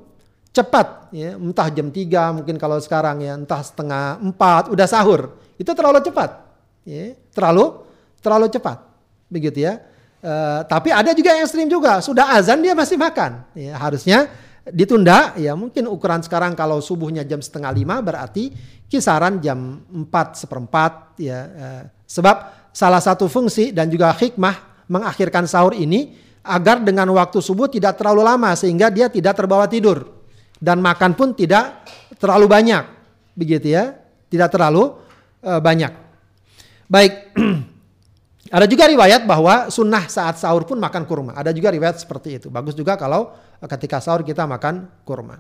cepat ya, entah jam 3 mungkin kalau sekarang ya, entah setengah 4 udah sahur. Itu terlalu cepat. Ya, terlalu terlalu cepat. Begitu ya. Uh, tapi ada juga yang ekstrim juga, sudah azan dia masih makan. Ya, harusnya ditunda ya mungkin ukuran sekarang kalau subuhnya jam setengah lima berarti kisaran jam empat seperempat ya uh, sebab salah satu fungsi dan juga hikmah mengakhirkan sahur ini agar dengan waktu subuh tidak terlalu lama sehingga dia tidak terbawa tidur dan makan pun tidak terlalu banyak begitu ya tidak terlalu uh, banyak baik Ada juga riwayat bahwa sunnah saat sahur pun makan kurma. Ada juga riwayat seperti itu. Bagus juga kalau ketika sahur kita makan kurma.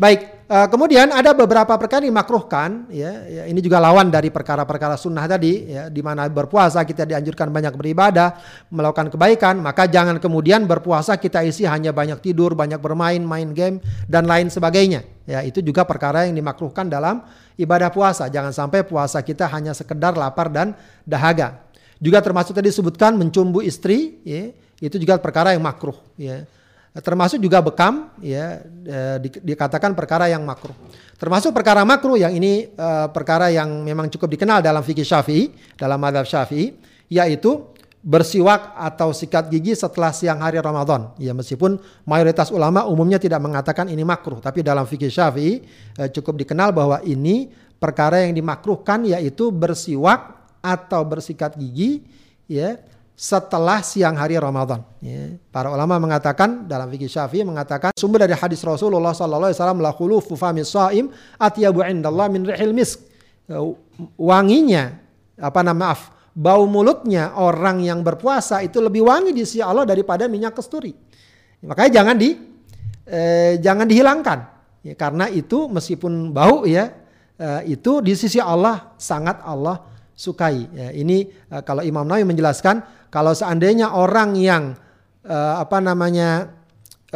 Baik, uh, kemudian ada beberapa perkara yang dimakruhkan, ya, ya, ini juga lawan dari perkara-perkara sunnah tadi, ya, di mana berpuasa kita dianjurkan banyak beribadah, melakukan kebaikan, maka jangan kemudian berpuasa kita isi hanya banyak tidur, banyak bermain, main game dan lain sebagainya. Ya, itu juga perkara yang dimakruhkan dalam ibadah puasa. Jangan sampai puasa kita hanya sekedar lapar dan dahaga. Juga termasuk tadi disebutkan mencumbu istri, ya, itu juga perkara yang makruh. Ya. Termasuk juga bekam, ya, eh, di, dikatakan perkara yang makruh. Termasuk perkara makruh yang ini uh, perkara yang memang cukup dikenal dalam fikih syafi'i, dalam madhab syafi'i, yaitu bersiwak atau sikat gigi setelah siang hari Ramadan. Ya meskipun mayoritas ulama umumnya tidak mengatakan ini makruh, tapi dalam fikih Syafi'i eh, cukup dikenal bahwa ini perkara yang dimakruhkan yaitu bersiwak atau bersikat gigi ya setelah siang hari Ramadan. Ya. Para ulama mengatakan dalam fikih Syafi'i mengatakan sumber dari hadis Rasulullah sallallahu alaihi wasallam la khulufu atyabu indallah min rihil misk. Ya, wanginya apa nama maaf, bau mulutnya orang yang berpuasa itu lebih wangi di sisi Allah daripada minyak kesturi. Makanya jangan di eh, jangan dihilangkan. Ya, karena itu meskipun bau ya eh, itu di sisi Allah sangat Allah sukai. Ya, ini uh, kalau Imam Nawawi menjelaskan kalau seandainya orang yang uh, apa namanya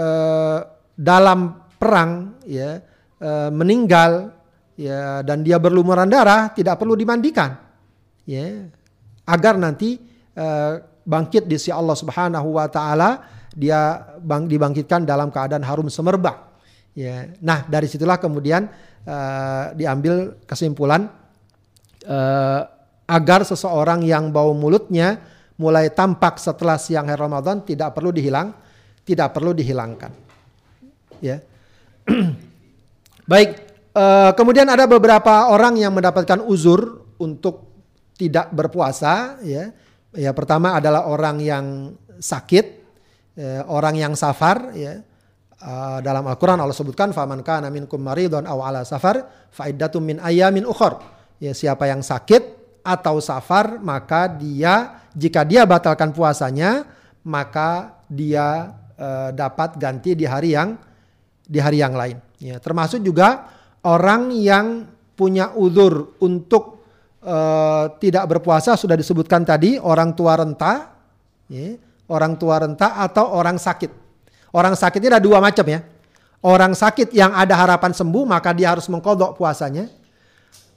uh, dalam perang ya uh, meninggal ya dan dia berlumuran darah tidak perlu dimandikan ya agar nanti uh, bangkit di sisi Allah Subhanahu wa taala dia bang, dibangkitkan dalam keadaan harum semerbak ya nah dari situlah kemudian uh, diambil kesimpulan uh, agar seseorang yang bau mulutnya mulai tampak setelah siang hari Ramadan tidak perlu dihilang, tidak perlu dihilangkan. Ya. Baik, uh, kemudian ada beberapa orang yang mendapatkan uzur untuk tidak berpuasa ya. Ya pertama adalah orang yang sakit, ya, orang yang safar ya. Uh, dalam Al-Qur'an Allah sebutkan faman kana minkum maridun aw ala safar fa min ayamin ukhra. Ya siapa yang sakit atau safar maka dia jika dia batalkan puasanya maka dia e, dapat ganti di hari yang di hari yang lain. Ya termasuk juga orang yang punya uzur untuk e, tidak berpuasa sudah disebutkan tadi orang tua renta ya, orang tua renta atau orang sakit. Orang sakit ini ada dua macam ya. Orang sakit yang ada harapan sembuh maka dia harus mengkodok puasanya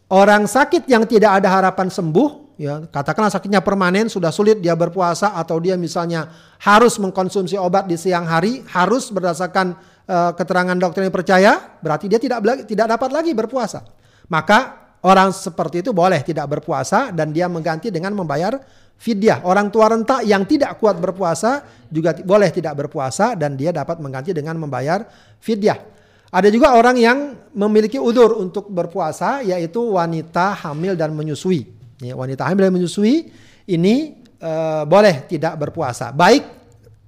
Orang sakit yang tidak ada harapan sembuh, ya katakanlah sakitnya permanen, sudah sulit dia berpuasa atau dia misalnya harus mengkonsumsi obat di siang hari, harus berdasarkan uh, keterangan dokter yang percaya, berarti dia tidak tidak dapat lagi berpuasa. Maka orang seperti itu boleh tidak berpuasa dan dia mengganti dengan membayar fidyah. Orang tua renta yang tidak kuat berpuasa juga boleh tidak berpuasa dan dia dapat mengganti dengan membayar fidyah. Ada juga orang yang memiliki udur untuk berpuasa yaitu wanita hamil dan menyusui. Ya, wanita hamil dan menyusui ini uh, boleh tidak berpuasa. Baik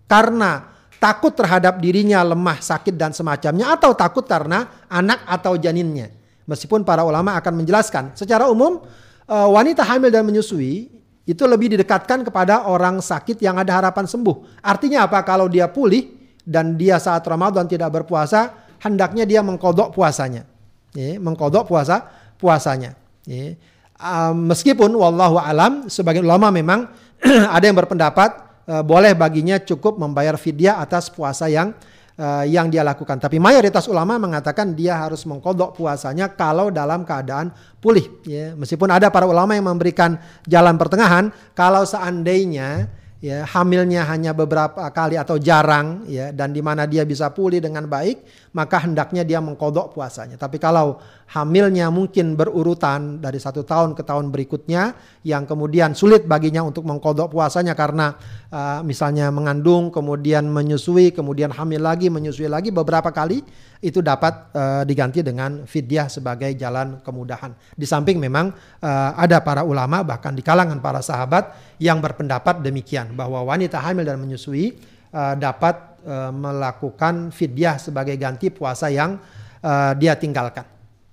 karena takut terhadap dirinya lemah, sakit dan semacamnya atau takut karena anak atau janinnya. Meskipun para ulama akan menjelaskan secara umum uh, wanita hamil dan menyusui itu lebih didekatkan kepada orang sakit yang ada harapan sembuh. Artinya apa? Kalau dia pulih dan dia saat Ramadan tidak berpuasa, hendaknya dia mengkodok puasanya. Ya, mengkodok puasa puasanya. Ya. Um, meskipun wallahu alam sebagian ulama memang ada yang berpendapat uh, boleh baginya cukup membayar fidyah atas puasa yang uh, yang dia lakukan. Tapi mayoritas ulama mengatakan dia harus mengkodok puasanya kalau dalam keadaan pulih. Ya. Meskipun ada para ulama yang memberikan jalan pertengahan, kalau seandainya ya hamilnya hanya beberapa kali atau jarang ya dan di mana dia bisa pulih dengan baik maka hendaknya dia mengkodok puasanya tapi kalau hamilnya mungkin berurutan dari satu tahun ke tahun berikutnya yang kemudian sulit baginya untuk mengkodok puasanya karena uh, misalnya mengandung kemudian menyusui kemudian hamil lagi menyusui lagi beberapa kali itu dapat uh, diganti dengan fidyah sebagai jalan kemudahan. Di samping memang uh, ada para ulama bahkan di kalangan para sahabat yang berpendapat demikian bahwa wanita hamil dan menyusui uh, dapat uh, melakukan fidyah sebagai ganti puasa yang uh, dia tinggalkan.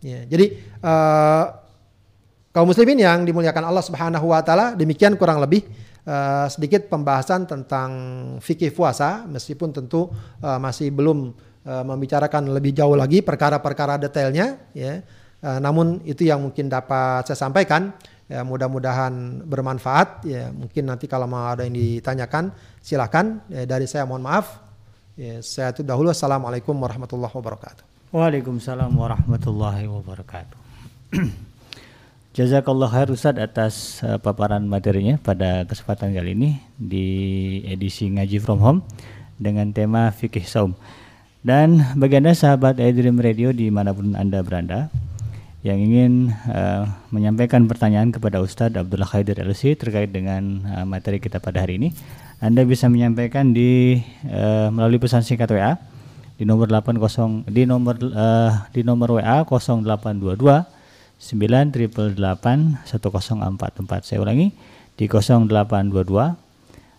Ya, jadi uh, kaum muslimin yang dimuliakan Allah Subhanahu wa taala demikian kurang lebih uh, sedikit pembahasan tentang fikih puasa meskipun tentu uh, masih belum uh, membicarakan lebih jauh lagi perkara-perkara detailnya ya. Uh, namun itu yang mungkin dapat saya sampaikan ya mudah-mudahan bermanfaat ya mungkin nanti kalau mau ada yang ditanyakan silakan ya, dari saya mohon maaf ya saya itu dahulu. Assalamualaikum warahmatullahi wabarakatuh. Waalaikumsalam warahmatullahi wabarakatuh. Jazakallah khair Ustaz atas uh, paparan materinya pada kesempatan kali ini di edisi Ngaji From Home dengan tema fikih saum. Dan bagi Anda sahabat iDream Radio di mana pun Anda berada yang ingin uh, menyampaikan pertanyaan kepada Ustadz Abdullah Khaidir LC terkait dengan uh, materi kita pada hari ini, Anda bisa menyampaikan di uh, melalui pesan singkat WA di nomor 80 di nomor uh, di nomor WA 0822 988 1044. Saya ulangi di 0822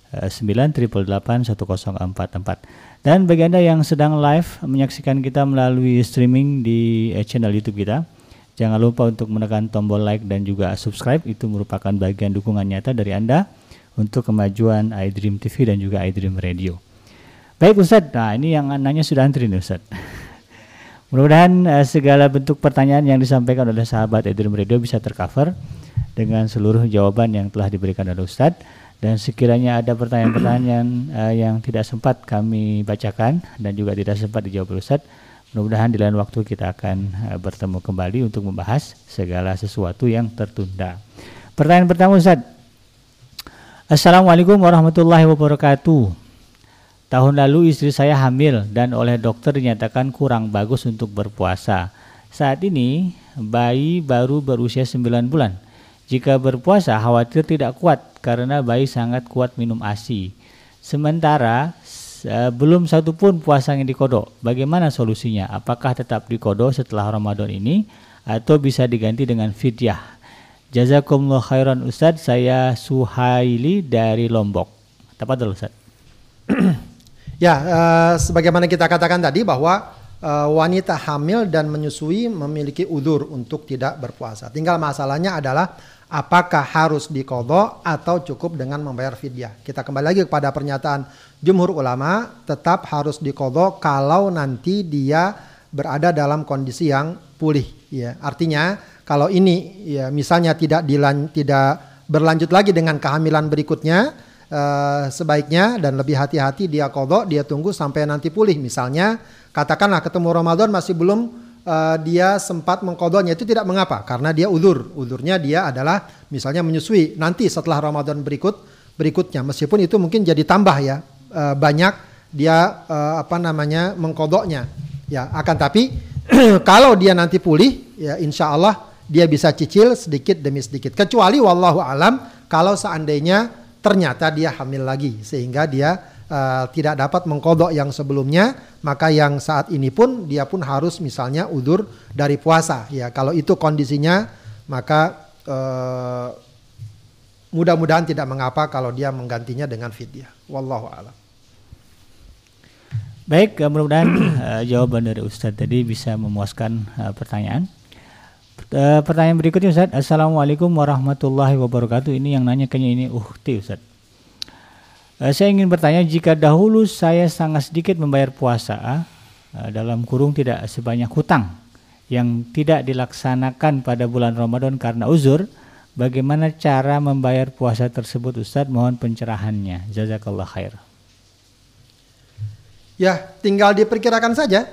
988 1044. Dan bagi Anda yang sedang live menyaksikan kita melalui streaming di eh, channel YouTube kita, jangan lupa untuk menekan tombol like dan juga subscribe. Itu merupakan bagian dukungan nyata dari Anda untuk kemajuan iDream TV dan juga iDream Radio. Baik Ustadz, nah ini yang nanya sudah antri nih Ustadz. Mudah-mudahan uh, segala bentuk pertanyaan yang disampaikan oleh sahabat iDream Radio bisa tercover dengan seluruh jawaban yang telah diberikan oleh Ustadz dan sekiranya ada pertanyaan-pertanyaan uh, yang tidak sempat kami bacakan dan juga tidak sempat dijawab oleh Ustaz, mudah-mudahan di lain waktu kita akan uh, bertemu kembali untuk membahas segala sesuatu yang tertunda. Pertanyaan pertama Ustaz. Assalamualaikum warahmatullahi wabarakatuh. Tahun lalu istri saya hamil dan oleh dokter dinyatakan kurang bagus untuk berpuasa. Saat ini bayi baru berusia 9 bulan. Jika berpuasa khawatir tidak kuat karena bayi sangat kuat minum ASI. Sementara belum satu pun puasa yang dikodok. Bagaimana solusinya? Apakah tetap dikodok setelah Ramadan ini atau bisa diganti dengan fidyah? Jazakumullah khairan Ustadz, saya Suhaili dari Lombok. Tepat Ustadz. ya, uh, sebagaimana kita katakan tadi bahwa uh, wanita hamil dan menyusui memiliki udur untuk tidak berpuasa. Tinggal masalahnya adalah apakah harus dikodok atau cukup dengan membayar fidyah. Kita kembali lagi kepada pernyataan jumhur ulama, tetap harus dikodok kalau nanti dia berada dalam kondisi yang pulih. Ya, artinya kalau ini ya misalnya tidak dilan, tidak berlanjut lagi dengan kehamilan berikutnya, eh, sebaiknya dan lebih hati-hati dia kodok, dia tunggu sampai nanti pulih. Misalnya katakanlah ketemu Ramadan masih belum uh, dia sempat mengkodoknya itu tidak mengapa karena dia udur. Udurnya dia adalah misalnya menyusui nanti setelah Ramadan berikut berikutnya meskipun itu mungkin jadi tambah ya uh, banyak dia uh, apa namanya mengkodoknya. Ya akan tapi kalau dia nanti pulih ya insya Allah dia bisa cicil sedikit demi sedikit. Kecuali wallahu alam kalau seandainya ternyata dia hamil lagi sehingga dia uh, tidak dapat mengkodok yang sebelumnya, maka yang saat ini pun dia pun harus misalnya udur dari puasa. Ya, kalau itu kondisinya, maka uh, mudah-mudahan tidak mengapa kalau dia menggantinya dengan fidyah. Wallahu a'lam. Baik, eh, mudah-mudahan uh, jawaban dari Ustadz tadi bisa memuaskan uh, pertanyaan. Uh, pertanyaan berikutnya Ustadz, Assalamualaikum warahmatullahi wabarakatuh. Ini yang nanya kayaknya ini uhti Ustadz. Uh, saya ingin bertanya jika dahulu saya sangat sedikit membayar puasa uh, dalam kurung tidak sebanyak hutang yang tidak dilaksanakan pada bulan Ramadan karena uzur, bagaimana cara membayar puasa tersebut Ustadz? Mohon pencerahannya. Jazakallah khair. Ya, tinggal diperkirakan saja.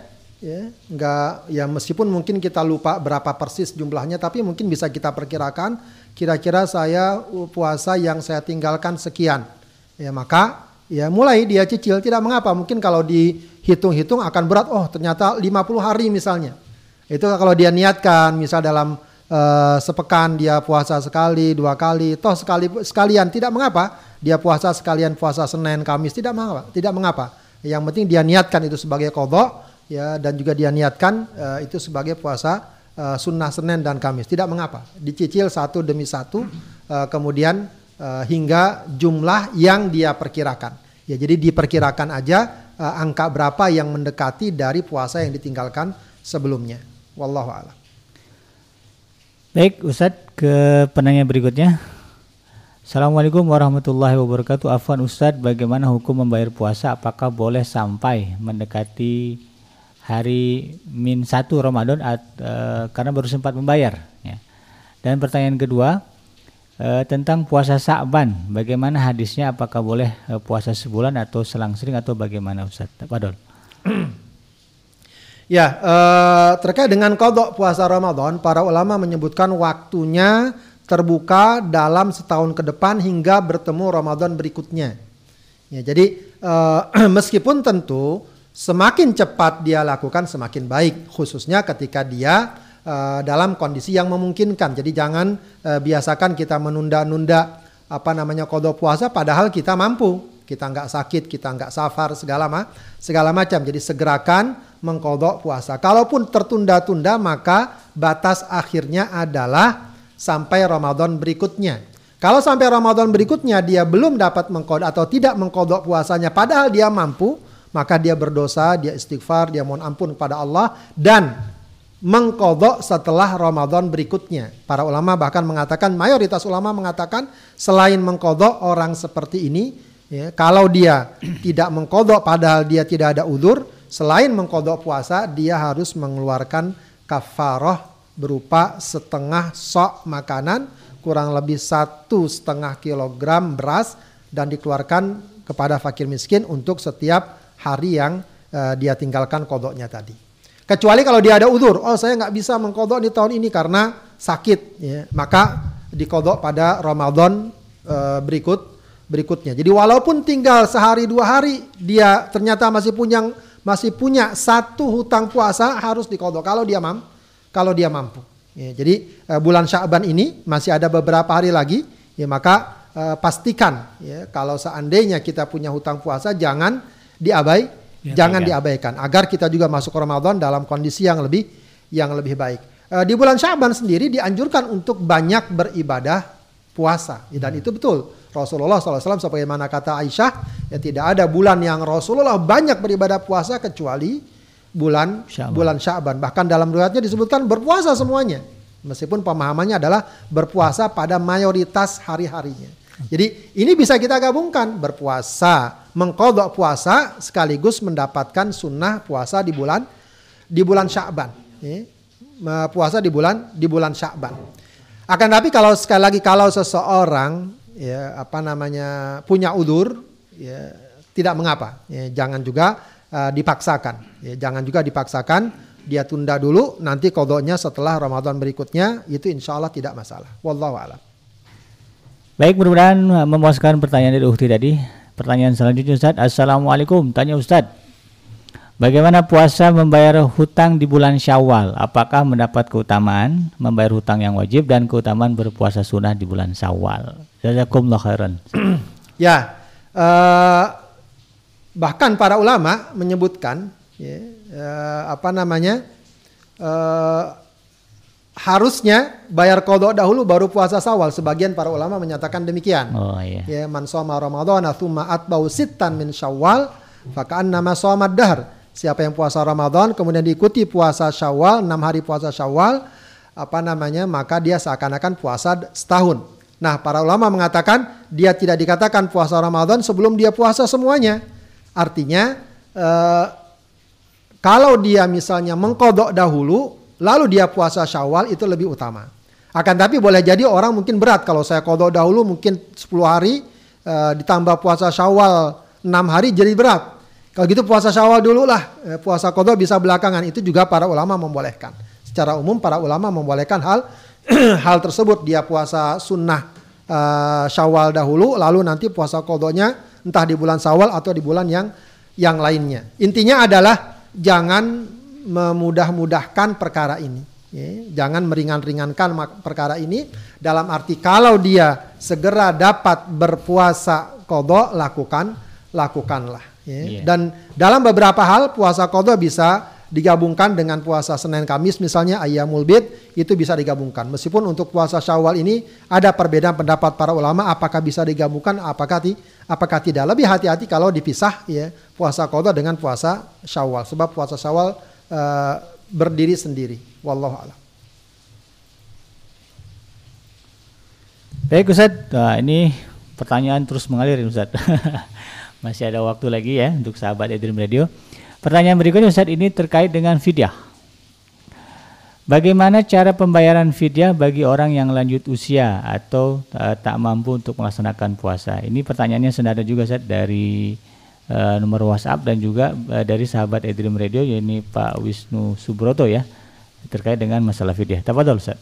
Ya, enggak ya meskipun mungkin kita lupa berapa persis jumlahnya tapi mungkin bisa kita perkirakan kira-kira saya puasa yang saya tinggalkan sekian. Ya, maka ya mulai dia cicil tidak mengapa. Mungkin kalau dihitung-hitung akan berat. Oh, ternyata 50 hari misalnya. Itu kalau dia niatkan misal dalam uh, sepekan dia puasa sekali, dua kali, toh sekali sekalian tidak mengapa. Dia puasa sekalian puasa Senin, Kamis tidak mengapa, tidak mengapa. Yang penting dia niatkan itu sebagai kodok ya dan juga dia niatkan uh, itu sebagai puasa uh, sunnah Senin dan Kamis. Tidak mengapa. Dicicil satu demi satu uh, kemudian uh, hingga jumlah yang dia perkirakan. Ya jadi diperkirakan aja uh, angka berapa yang mendekati dari puasa yang ditinggalkan sebelumnya. Wallahu a'lam. Baik Ustadz ke penanya berikutnya. Assalamualaikum warahmatullahi wabarakatuh. Afwan Ustadz, bagaimana hukum membayar puasa? Apakah boleh sampai mendekati hari min satu Ramadan at, uh, karena baru sempat membayar? Ya. Dan pertanyaan kedua uh, tentang puasa Sa'ban. Bagaimana hadisnya? Apakah boleh uh, puasa sebulan atau selang-sering atau bagaimana Ustadz? Padol. Ya, uh, terkait dengan kodok puasa Ramadan, para ulama menyebutkan waktunya terbuka dalam setahun ke depan hingga bertemu Ramadan berikutnya. Ya, jadi uh, meskipun tentu semakin cepat dia lakukan semakin baik, khususnya ketika dia uh, dalam kondisi yang memungkinkan. Jadi jangan uh, biasakan kita menunda-nunda apa namanya kodok puasa, padahal kita mampu, kita nggak sakit, kita nggak safar segala ma segala macam. Jadi segerakan mengkodok puasa. Kalaupun tertunda-tunda maka batas akhirnya adalah sampai Ramadan berikutnya. Kalau sampai Ramadan berikutnya dia belum dapat mengkodok atau tidak mengkodok puasanya padahal dia mampu, maka dia berdosa, dia istighfar, dia mohon ampun kepada Allah dan mengkodok setelah Ramadan berikutnya. Para ulama bahkan mengatakan, mayoritas ulama mengatakan selain mengkodok orang seperti ini, ya, kalau dia tidak mengkodok padahal dia tidak ada udur, selain mengkodok puasa, dia harus mengeluarkan kafaroh berupa setengah sok makanan kurang lebih satu setengah kilogram beras dan dikeluarkan kepada fakir miskin untuk setiap hari yang uh, dia tinggalkan kodoknya tadi. Kecuali kalau dia ada udur, oh saya nggak bisa mengkodok di tahun ini karena sakit, ya, maka dikodok pada Ramadan uh, berikut berikutnya. Jadi walaupun tinggal sehari dua hari, dia ternyata masih punya masih punya satu hutang puasa harus dikodok kalau dia mampu kalau dia mampu. Ya, jadi uh, bulan Sya'ban ini masih ada beberapa hari lagi, ya maka uh, pastikan ya kalau seandainya kita punya hutang puasa jangan diabai, ya, jangan ya. diabaikan agar kita juga masuk Ramadan dalam kondisi yang lebih yang lebih baik. Uh, di bulan Sya'ban sendiri dianjurkan untuk banyak beribadah puasa ya, dan hmm. itu betul. Rasulullah SAW sebagaimana kata Aisyah ya tidak ada bulan yang Rasulullah banyak beribadah puasa kecuali bulan Sya'ban. bulan Sya'ban. Bahkan dalam riwayatnya disebutkan berpuasa semuanya. Meskipun pemahamannya adalah berpuasa pada mayoritas hari-harinya. Jadi ini bisa kita gabungkan berpuasa, mengkodok puasa sekaligus mendapatkan sunnah puasa di bulan di bulan Sya'ban. Ya. Puasa di bulan di bulan Sya'ban. Akan tapi kalau sekali lagi kalau seseorang ya apa namanya punya udur ya tidak mengapa ya, jangan juga uh, dipaksakan. Ya, jangan juga dipaksakan, dia tunda dulu, nanti kodoknya setelah Ramadan berikutnya, itu insya Allah tidak masalah. Wallahu a'lam. Baik, mudah-mudahan memuaskan pertanyaan dari Uhti tadi. Pertanyaan selanjutnya Ustaz. Assalamualaikum, tanya Ustaz. Bagaimana puasa membayar hutang di bulan Syawal? Apakah mendapat keutamaan membayar hutang yang wajib dan keutamaan berpuasa sunnah di bulan Syawal? Jazakumullah khairan. ya, uh, bahkan para ulama menyebutkan ya, uh, apa namanya uh, harusnya bayar kodok dahulu baru puasa sawal. Sebagian para ulama menyatakan demikian. Oh, iya. ya man soma ramadhana thumma atbau sittan min syawal fakaan nama somad dahar siapa yang puasa Ramadan kemudian diikuti puasa Syawal enam hari puasa Syawal apa namanya maka dia seakan-akan puasa setahun. Nah para ulama mengatakan dia tidak dikatakan puasa Ramadan sebelum dia puasa semuanya. Artinya eh, kalau dia misalnya mengkodok dahulu, lalu dia puasa syawal itu lebih utama. Akan tapi boleh jadi orang mungkin berat kalau saya kodok dahulu mungkin 10 hari eh, ditambah puasa syawal 6 hari jadi berat. Kalau gitu puasa Syawal dulu lah, eh, puasa kodok bisa belakangan. Itu juga para ulama membolehkan. Secara umum para ulama membolehkan hal hal tersebut. Dia puasa sunnah uh, Syawal dahulu, lalu nanti puasa kodoknya entah di bulan Syawal atau di bulan yang yang lainnya. Intinya adalah jangan memudah-mudahkan perkara ini. Ya, jangan meringan-ringankan perkara ini dalam arti kalau dia segera dapat berpuasa kodok lakukan lakukanlah. Ya. Yeah. Dan dalam beberapa hal puasa kodok bisa digabungkan dengan puasa Senin Kamis misalnya ayamul bid itu bisa digabungkan. Meskipun untuk puasa Syawal ini ada perbedaan pendapat para ulama apakah bisa digabungkan apakah ti, apakah tidak. Lebih hati-hati kalau dipisah ya puasa qada dengan puasa Syawal sebab puasa Syawal uh, berdiri sendiri. Wallahu a'lam. Baik Ustaz, nah, ini pertanyaan terus mengalir Ustaz. Masih ada waktu lagi ya untuk sahabat Edrim Radio. Pertanyaan berikutnya Ustaz ini terkait dengan fidyah. Bagaimana cara pembayaran fidyah bagi orang yang lanjut usia atau uh, tak mampu untuk melaksanakan puasa? Ini pertanyaannya senada juga Ustaz dari uh, nomor WhatsApp dan juga uh, dari sahabat Edrim Radio yakni Pak Wisnu Subroto ya terkait dengan masalah fidyah. Tafadhol Ustaz.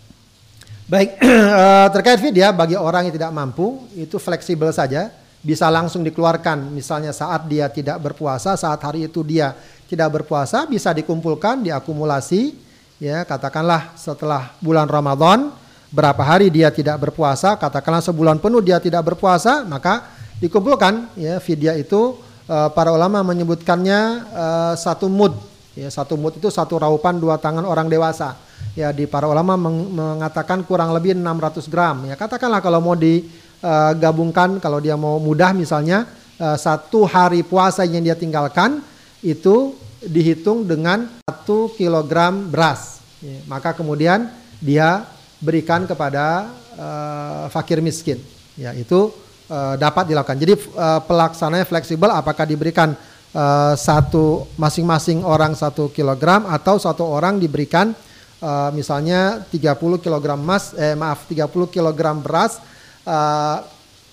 Baik, terkait fidyah bagi orang yang tidak mampu itu fleksibel saja bisa langsung dikeluarkan misalnya saat dia tidak berpuasa saat hari itu dia tidak berpuasa bisa dikumpulkan diakumulasi ya katakanlah setelah bulan Ramadan berapa hari dia tidak berpuasa katakanlah sebulan penuh dia tidak berpuasa maka dikumpulkan ya fidyah itu uh, para ulama menyebutkannya uh, satu mud ya satu mud itu satu raupan dua tangan orang dewasa ya di para ulama meng mengatakan kurang lebih 600 gram ya katakanlah kalau mau di uh, gabungkan kalau dia mau mudah misalnya satu hari puasa yang dia tinggalkan itu dihitung dengan satu kilogram beras. Ya, maka kemudian dia berikan kepada uh, fakir miskin. Ya itu uh, dapat dilakukan. Jadi uh, pelaksananya fleksibel. Apakah diberikan uh, satu masing-masing orang satu kilogram atau satu orang diberikan uh, misalnya 30 kilogram emas, eh maaf 30 kilogram beras uh,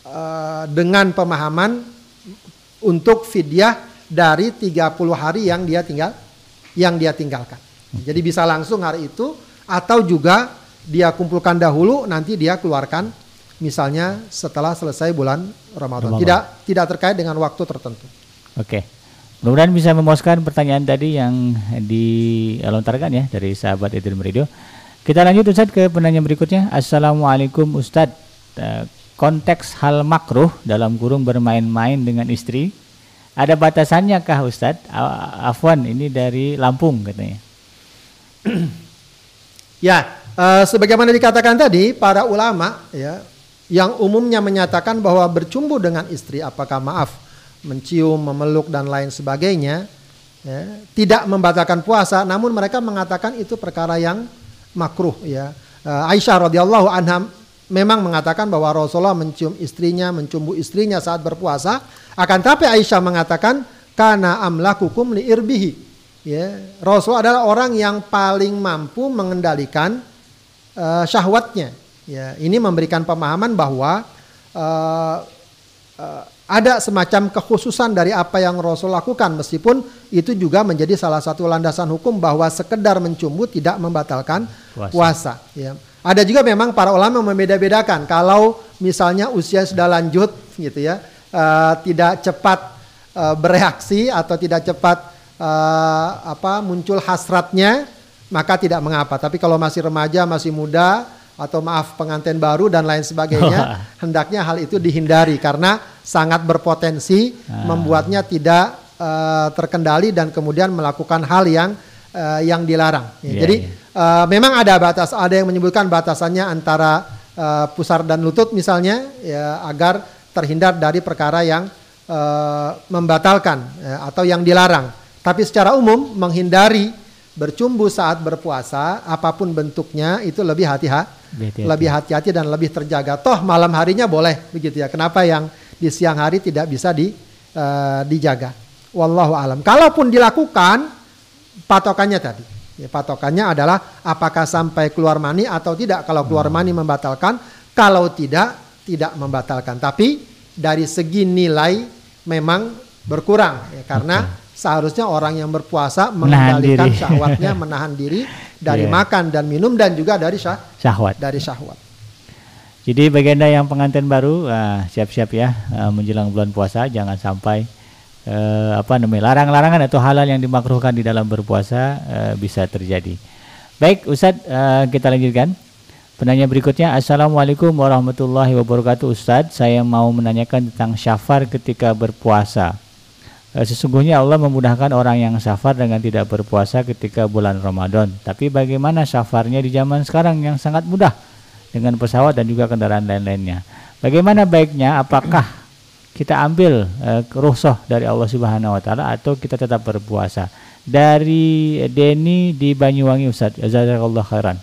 uh, dengan pemahaman untuk fidyah dari 30 hari yang dia tinggal yang dia tinggalkan. Jadi bisa langsung hari itu atau juga dia kumpulkan dahulu nanti dia keluarkan misalnya setelah selesai bulan Ramadan. Ramadan. Tidak tidak terkait dengan waktu tertentu. Oke. Mudah-mudahan bisa memuaskan pertanyaan tadi yang dilontarkan ya dari sahabat Idris Radio. Kita lanjut Ustaz ke penanya berikutnya. Assalamualaikum Ustadz. Eh, konteks hal makruh dalam kurung bermain-main dengan istri ada batasannya kah Ustadz? Afwan ini dari Lampung katanya. ya, uh, sebagaimana dikatakan tadi para ulama ya yang umumnya menyatakan bahwa bercumbu dengan istri apakah maaf mencium, memeluk dan lain sebagainya ya, tidak membatalkan puasa namun mereka mengatakan itu perkara yang makruh ya. Uh, Aisyah radhiyallahu anha memang mengatakan bahwa Rasulullah mencium istrinya, mencumbu istrinya saat berpuasa. Akan tapi Aisyah mengatakan karena amlakukum li irbihi. Ya, Rasul adalah orang yang paling mampu mengendalikan uh, syahwatnya. Ya, ini memberikan pemahaman bahwa uh, uh, ada semacam kekhususan dari apa yang Rasul lakukan meskipun itu juga menjadi salah satu landasan hukum bahwa sekedar mencumbu tidak membatalkan puasa. puasa ya. Ada juga memang para ulama membeda-bedakan kalau misalnya usia sudah lanjut gitu ya, uh, tidak cepat uh, bereaksi atau tidak cepat uh, apa muncul hasratnya, maka tidak mengapa. Tapi kalau masih remaja, masih muda atau maaf pengantin baru dan lain sebagainya, hendaknya hal itu dihindari karena sangat berpotensi ah. membuatnya tidak uh, terkendali dan kemudian melakukan hal yang uh, yang dilarang. Ya, yeah, jadi yeah. Uh, memang ada batas, ada yang menyebutkan batasannya antara uh, pusar dan lutut misalnya, ya agar terhindar dari perkara yang uh, membatalkan ya, atau yang dilarang. Tapi secara umum menghindari bercumbu saat berpuasa, apa pun bentuknya itu lebih hati-hati, lebih hati-hati dan lebih terjaga. Toh malam harinya boleh begitu ya. Kenapa yang di siang hari tidak bisa di uh, dijaga? Wallahu alam. Kalaupun dilakukan patokannya tadi. Ya, patokannya adalah apakah sampai keluar mani atau tidak. Kalau keluar hmm. mani membatalkan, kalau tidak tidak membatalkan. Tapi dari segi nilai memang berkurang ya, karena okay. Seharusnya orang yang berpuasa mengendalikan diri. syahwatnya, menahan diri dari Iya. makan dan minum dan juga dari syah, Syahwat. dari syahwat. Jadi bagi anda yang pengantin baru ah, siap-siap ya ah, menjelang bulan puasa jangan sampai eh, apa namanya larang-larangan atau halal yang dimakruhkan di dalam berpuasa eh, bisa terjadi. Baik Ustadz eh, kita lanjutkan. Penanya berikutnya Assalamualaikum warahmatullahi wabarakatuh Ustadz Saya mau menanyakan tentang syafar ketika berpuasa Sesungguhnya Allah memudahkan orang yang safar dengan tidak berpuasa ketika bulan Ramadan Tapi bagaimana safarnya di zaman sekarang yang sangat mudah dengan pesawat dan juga kendaraan lain-lainnya. Bagaimana baiknya? Apakah kita ambil eh, dari Allah Subhanahu Wa Taala atau kita tetap berpuasa? Dari Denny di Banyuwangi Ustaz, jazakallah khairan.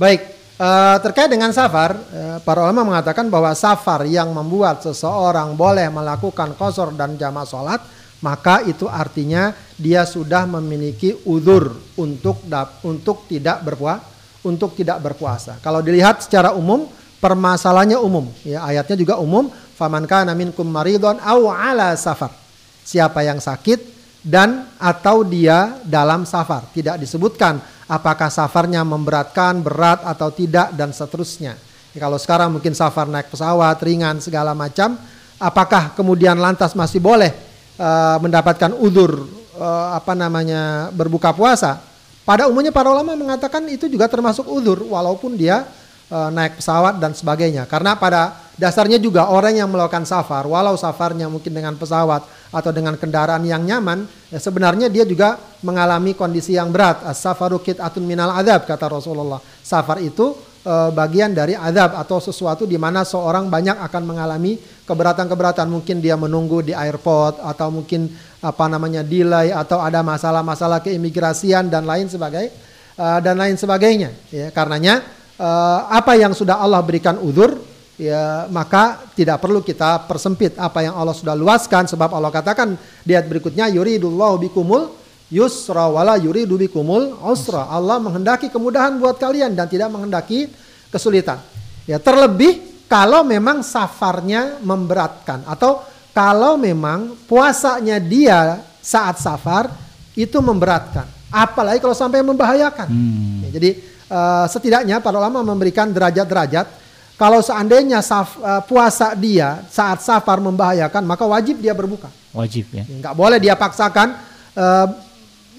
Baik, eh, terkait dengan safar, eh, para ulama mengatakan bahwa safar yang membuat seseorang boleh melakukan kosor dan jamaah sholat, maka itu artinya dia sudah memiliki udur untuk untuk tidak berpuasa, untuk tidak berpuasa. Kalau dilihat secara umum, permasalahannya umum, ya ayatnya juga umum, faman kana minkum maridon aw ala safar. Siapa yang sakit dan atau dia dalam safar. Tidak disebutkan apakah safarnya memberatkan, berat atau tidak dan seterusnya. Ya, kalau sekarang mungkin safar naik pesawat, ringan segala macam, apakah kemudian lantas masih boleh eh, mendapatkan udur eh, apa namanya berbuka puasa? Pada umumnya para ulama mengatakan itu juga termasuk udur walaupun dia eh, naik pesawat dan sebagainya. Karena pada dasarnya juga orang yang melakukan safar, walau safarnya mungkin dengan pesawat atau dengan kendaraan yang nyaman, ya sebenarnya dia juga mengalami kondisi yang berat. As-safaru atun minal adab kata Rasulullah. Safar itu eh, bagian dari adab atau sesuatu di mana seorang banyak akan mengalami keberatan-keberatan. Mungkin dia menunggu di airport atau mungkin apa namanya delay atau ada masalah-masalah keimigrasian dan lain sebagai eh, dan lain sebagainya. Ya, karenanya eh, apa yang sudah Allah berikan udur ya maka tidak perlu kita persempit apa yang Allah sudah luaskan sebab Allah katakan di ayat berikutnya yuridullahu bikumul yusra wala yuridu bikumul usra. Allah menghendaki kemudahan buat kalian dan tidak menghendaki kesulitan. Ya terlebih kalau memang safarnya memberatkan atau kalau memang puasanya dia saat safar itu memberatkan. Apalagi kalau sampai membahayakan. Hmm. Ya, jadi eh, setidaknya para ulama memberikan derajat-derajat. Kalau seandainya saf- eh, puasa dia saat safar membahayakan, maka wajib dia berbuka. Wajib ya. Nggak boleh dia paksakan eh,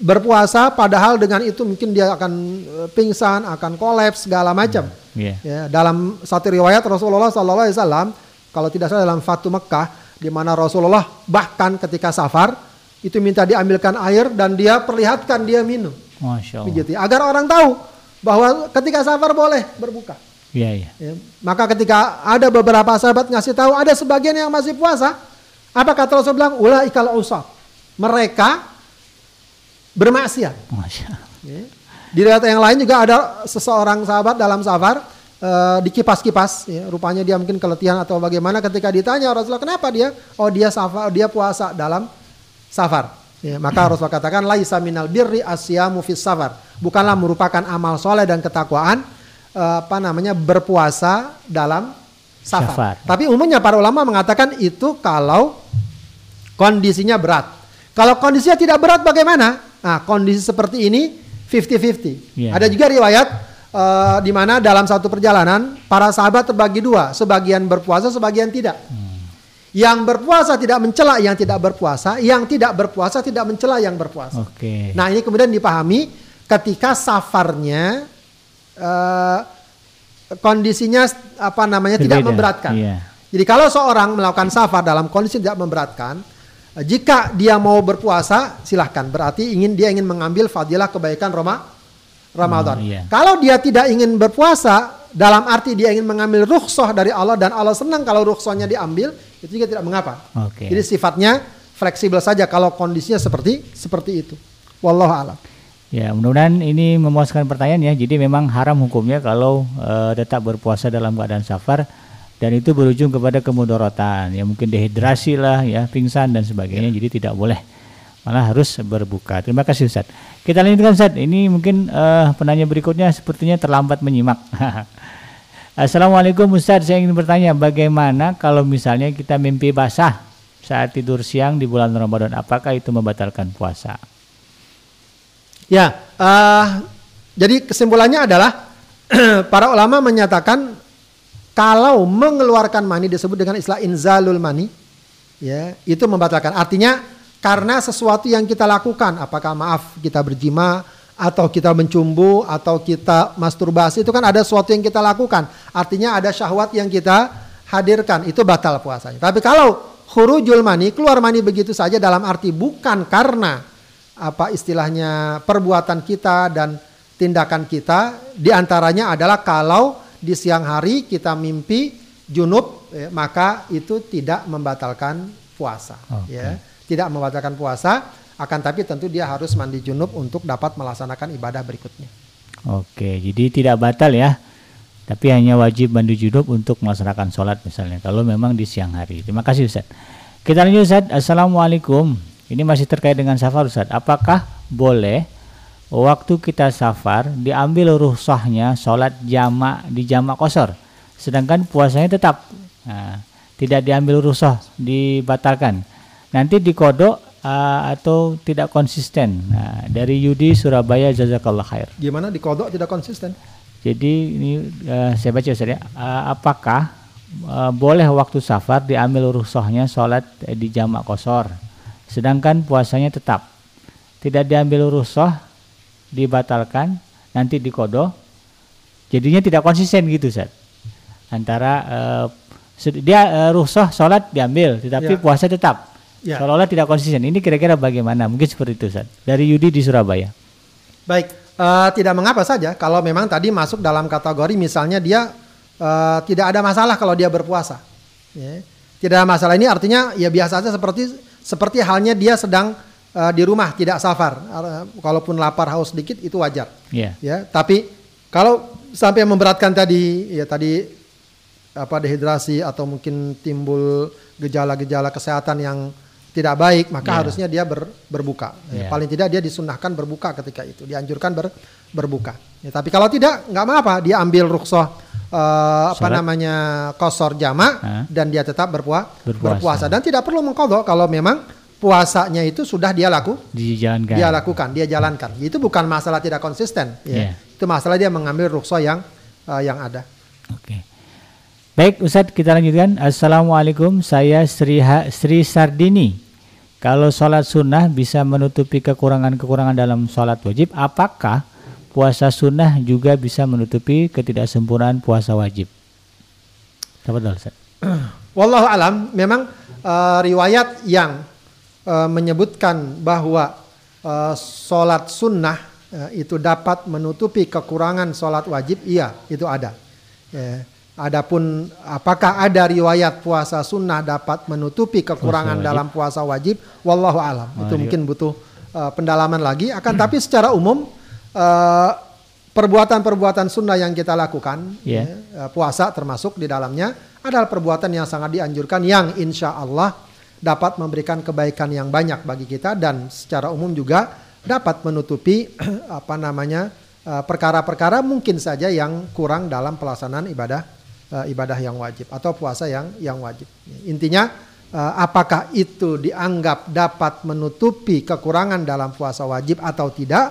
berpuasa, padahal dengan itu mungkin dia akan eh, pingsan, akan kolaps segala macam. Iya. Ya, dalam satu riwayat Rasulullah Sallallahu Alaihi Wasallam, kalau tidak salah dalam Fatu Mekah, di mana Rasulullah bahkan ketika safar itu minta diambilkan air dan dia perlihatkan dia minum, Masya Allah. Agar orang tahu bahwa ketika safar boleh berbuka. Iya, iya. Ya, maka ketika ada beberapa sahabat ngasih tahu ada sebagian yang masih puasa, apa kata Rasul bilang? Ulah ikal usap. Mereka bermaksiat. Ya. Di riwayat yang lain juga ada seseorang sahabat dalam safar eh, dikipas-kipas, ya. rupanya dia mungkin keletihan atau bagaimana. Ketika ditanya Rasulullah kenapa dia? Oh dia safar, dia puasa dalam safar. Ya, maka Rasulullah katakan laisa minal birri asyamu fis safar. Bukanlah merupakan amal soleh dan ketakwaan apa namanya berpuasa dalam safar. Safar. Tapi umumnya para ulama mengatakan itu kalau kondisinya berat. Kalau kondisinya tidak berat bagaimana? Nah, kondisi seperti ini 50-50. Iya. Ada juga riwayat eh, di mana dalam satu perjalanan para sahabat terbagi dua, sebagian berpuasa, sebagian tidak. Yang berpuasa tidak mencela yang tidak berpuasa, yang tidak berpuasa tidak mencela yang berpuasa. Oke. Nah, ini kemudian dipahami ketika safarnya eh, kondisinya apa namanya tidak Berbeda, memberatkan. iya. Jadi kalau seorang melakukan safar dalam kondisi tidak memberatkan, eh, jika dia mau berpuasa silahkan. Berarti ingin dia ingin mengambil fadilah kebaikan Roma, Ramadan. Hmm, iya. Kalau dia tidak ingin berpuasa dalam arti dia ingin mengambil rukhsah dari Allah dan Allah senang kalau rukhsahnya diambil, itu juga tidak mengapa. Oke. Jadi sifatnya fleksibel saja kalau kondisinya seperti seperti itu. Wallahu a'lam. Ya, mudah-mudahan ini memuaskan pertanyaan ya. Jadi memang haram hukumnya kalau eh, tetap berpuasa dalam keadaan safar dan itu berujung kepada kemudorotan. Ya mungkin dehidrasi lah, ya pingsan dan sebagainya. Jadi tidak boleh. Malah harus berbuka. Terima kasih Ustaz. Kita lanjutkan Ustaz. Ini mungkin eh, penanya berikutnya sepertinya terlambat menyimak. Assalamualaikum Ustaz, saya ingin bertanya bagaimana kalau misalnya kita mimpi basah saat tidur siang di bulan Ramadan, apakah itu membatalkan puasa? Ya, uh, jadi kesimpulannya adalah para ulama menyatakan kalau mengeluarkan mani disebut dengan istilah inzalul mani, ya itu membatalkan. Artinya karena sesuatu yang kita lakukan, apakah maaf kita berjima atau kita mencumbu atau kita masturbasi itu kan ada sesuatu yang kita lakukan. Artinya ada syahwat yang kita hadirkan, itu batal puasanya. Tapi kalau hurujul mani, keluar mani begitu saja dalam arti bukan karena apa istilahnya perbuatan kita dan tindakan kita di antaranya adalah kalau di siang hari kita mimpi junub ya, maka itu tidak membatalkan puasa okay. ya. Tidak membatalkan puasa akan tapi tentu dia harus mandi junub untuk dapat melaksanakan ibadah berikutnya. Oke jadi tidak batal ya. Tapi hanya wajib mandi junub untuk melaksanakan sholat misalnya kalau memang di siang hari. Terima kasih Ustaz. Kita lanjut Ustaz. Assalamualaikum ini masih terkait dengan safar Ustaz. Apakah boleh waktu kita safar diambil ruhsahnya sholat jamak di jamak kosor, sedangkan puasanya tetap nah, tidak diambil ruhsah dibatalkan. Nanti dikodok uh, atau tidak konsisten. Nah, dari Yudi Surabaya jazakallah khair. Gimana dikodok tidak konsisten? Jadi ini uh, saya baca Ustaz ya. Uh, apakah uh, boleh waktu safar diambil ruhsahnya sholat di jamak kosor? Sedangkan puasanya tetap. Tidak diambil rusoh dibatalkan nanti dikodoh. Jadinya tidak konsisten gitu Ustaz. Antara uh, dia uh, rusoh sholat diambil tetapi ya. puasa tetap. Ya. seolah-olah tidak konsisten. Ini kira-kira bagaimana? Mungkin seperti itu Ustaz. Dari Yudi di Surabaya. Baik uh, tidak mengapa saja kalau memang tadi masuk dalam kategori misalnya dia uh, tidak ada masalah kalau dia berpuasa. Ya. tidak ada masalah. Ini artinya ya biasa saja seperti seperti halnya dia sedang uh, di rumah tidak safar. Uh, kalaupun lapar haus sedikit itu wajar. Yeah. Ya, tapi kalau sampai memberatkan tadi ya tadi apa dehidrasi atau mungkin timbul gejala-gejala kesehatan yang tidak baik, maka yeah. harusnya dia ber, berbuka. Ya, yeah. paling tidak dia disunahkan berbuka ketika itu, dianjurkan ber, berbuka. Ya, tapi kalau tidak, nggak apa-apa, dia ambil rukhsah uh, apa namanya kosor jama huh? dan dia tetap berpua berpuasa. berpuasa. Dan tidak perlu mengkodok kalau memang puasanya itu sudah dia laku dijalankan. dia lakukan dia jalankan. Itu bukan masalah tidak konsisten ya. Yeah. itu masalah dia mengambil rukso yang uh, yang ada. Oke. Okay. baik Ustadz kita lanjutkan. Assalamualaikum. Saya Sri ha Sri Sardini. Kalau sholat sunnah bisa menutupi kekurangan-kekurangan dalam sholat wajib apakah puasa sunnah juga bisa menutupi ketidaksempurnaan puasa wajib. Tafadhol Ustaz. Wallahu alam, memang uh, riwayat yang uh, menyebutkan bahwa uh, sholat sunnah uh, itu dapat menutupi kekurangan sholat wajib, iya itu ada. Ya. Adapun apakah ada riwayat puasa sunnah dapat menutupi kekurangan puasa dalam puasa wajib, wallahu alam. itu mungkin butuh uh, pendalaman lagi. Akan hmm. tapi secara umum eh, perbuatan-perbuatan sunnah yang kita lakukan, yeah. ya, puasa termasuk di dalamnya adalah perbuatan yang sangat dianjurkan yang insya Allah dapat memberikan kebaikan yang banyak bagi kita dan secara umum juga dapat menutupi apa namanya eh, perkara-perkara mungkin saja yang kurang dalam pelaksanaan ibadah ibadah yang wajib atau puasa yang yang wajib. Intinya apakah itu dianggap dapat menutupi kekurangan dalam puasa wajib atau tidak?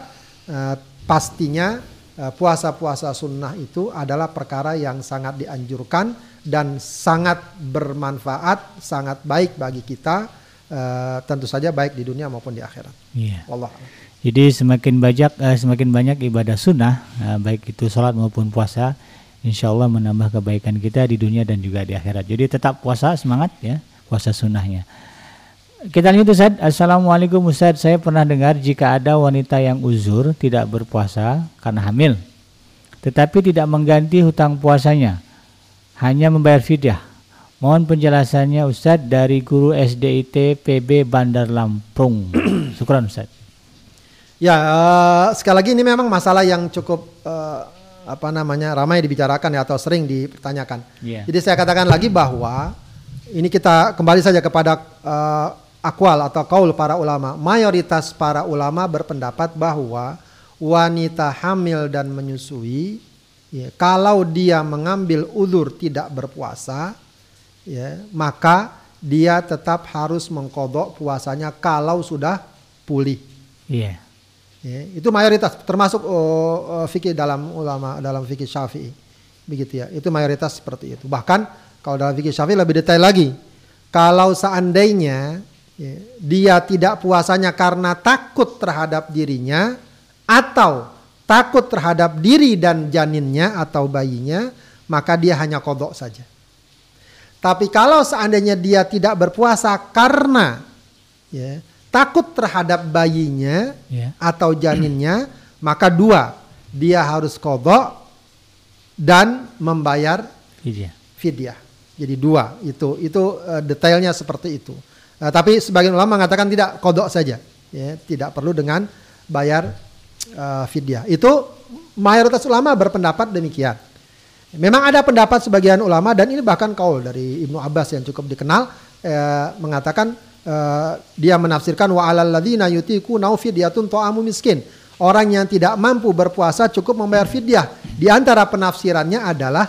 Pastinya eh, puasa-puasa sunnah itu adalah perkara yang sangat dianjurkan dan sangat bermanfaat, sangat baik bagi kita, uh, tentu saja baik di dunia maupun di akhirat. Iya. Allah. Jadi semakin banyak uh, semakin banyak ibadah sunnah, uh, baik itu sholat maupun puasa, insya Allah menambah kebaikan kita di dunia dan juga di akhirat. Jadi tetap puasa semangat ya, puasa sunnahnya. Kita lanjut Ustaz. Assalamualaikum Ustaz. Saya pernah dengar jika ada wanita yang uzur tidak berpuasa karena hamil. Tetapi tidak mengganti hutang puasanya. Hanya membayar fidyah. Mohon penjelasannya Ustaz dari guru SDIT PB Bandar Lampung. Syukran Ustaz. Ya, uh, sekali lagi ini memang masalah yang cukup uh, apa namanya ramai dibicarakan ya atau sering dipertanyakan. Yeah. Jadi saya katakan lagi bahwa ini kita kembali saja kepada uh, akwal atau kaul para ulama. Mayoritas para ulama berpendapat bahwa wanita hamil dan menyusui, ya, kalau dia mengambil ulur tidak berpuasa, ya, maka dia tetap harus mengkodok puasanya kalau sudah pulih. Iya. Ya, itu mayoritas termasuk uh, fikih dalam ulama dalam fikih Syafi'i. Begitu ya. Itu mayoritas seperti itu. Bahkan kalau dalam fikih Syafi'i lebih detail lagi. Kalau seandainya ya, dia tidak puasanya karena takut terhadap dirinya atau takut terhadap diri dan janinnya atau bayinya, maka dia hanya kodok saja. Tapi kalau seandainya dia tidak berpuasa karena ya, takut terhadap bayinya Ya. atau janinnya, maka dua, dia harus kodok dan membayar fidyah. Jadi dua itu itu eh, detailnya seperti itu. Eh, tapi sebagian ulama mengatakan tidak kodok saja, ya, tidak perlu dengan bayar eh, fidyah. Itu mayoritas ulama berpendapat demikian. Memang ada pendapat sebagian ulama dan ini bahkan kaul dari Ibnu Abbas yang cukup dikenal eh, mengatakan eh, dia menafsirkan wa alal ladzina yutiku nau fidyatun ta'amu miskin. Orang yang tidak mampu berpuasa cukup membayar fidyah. Di antara penafsirannya adalah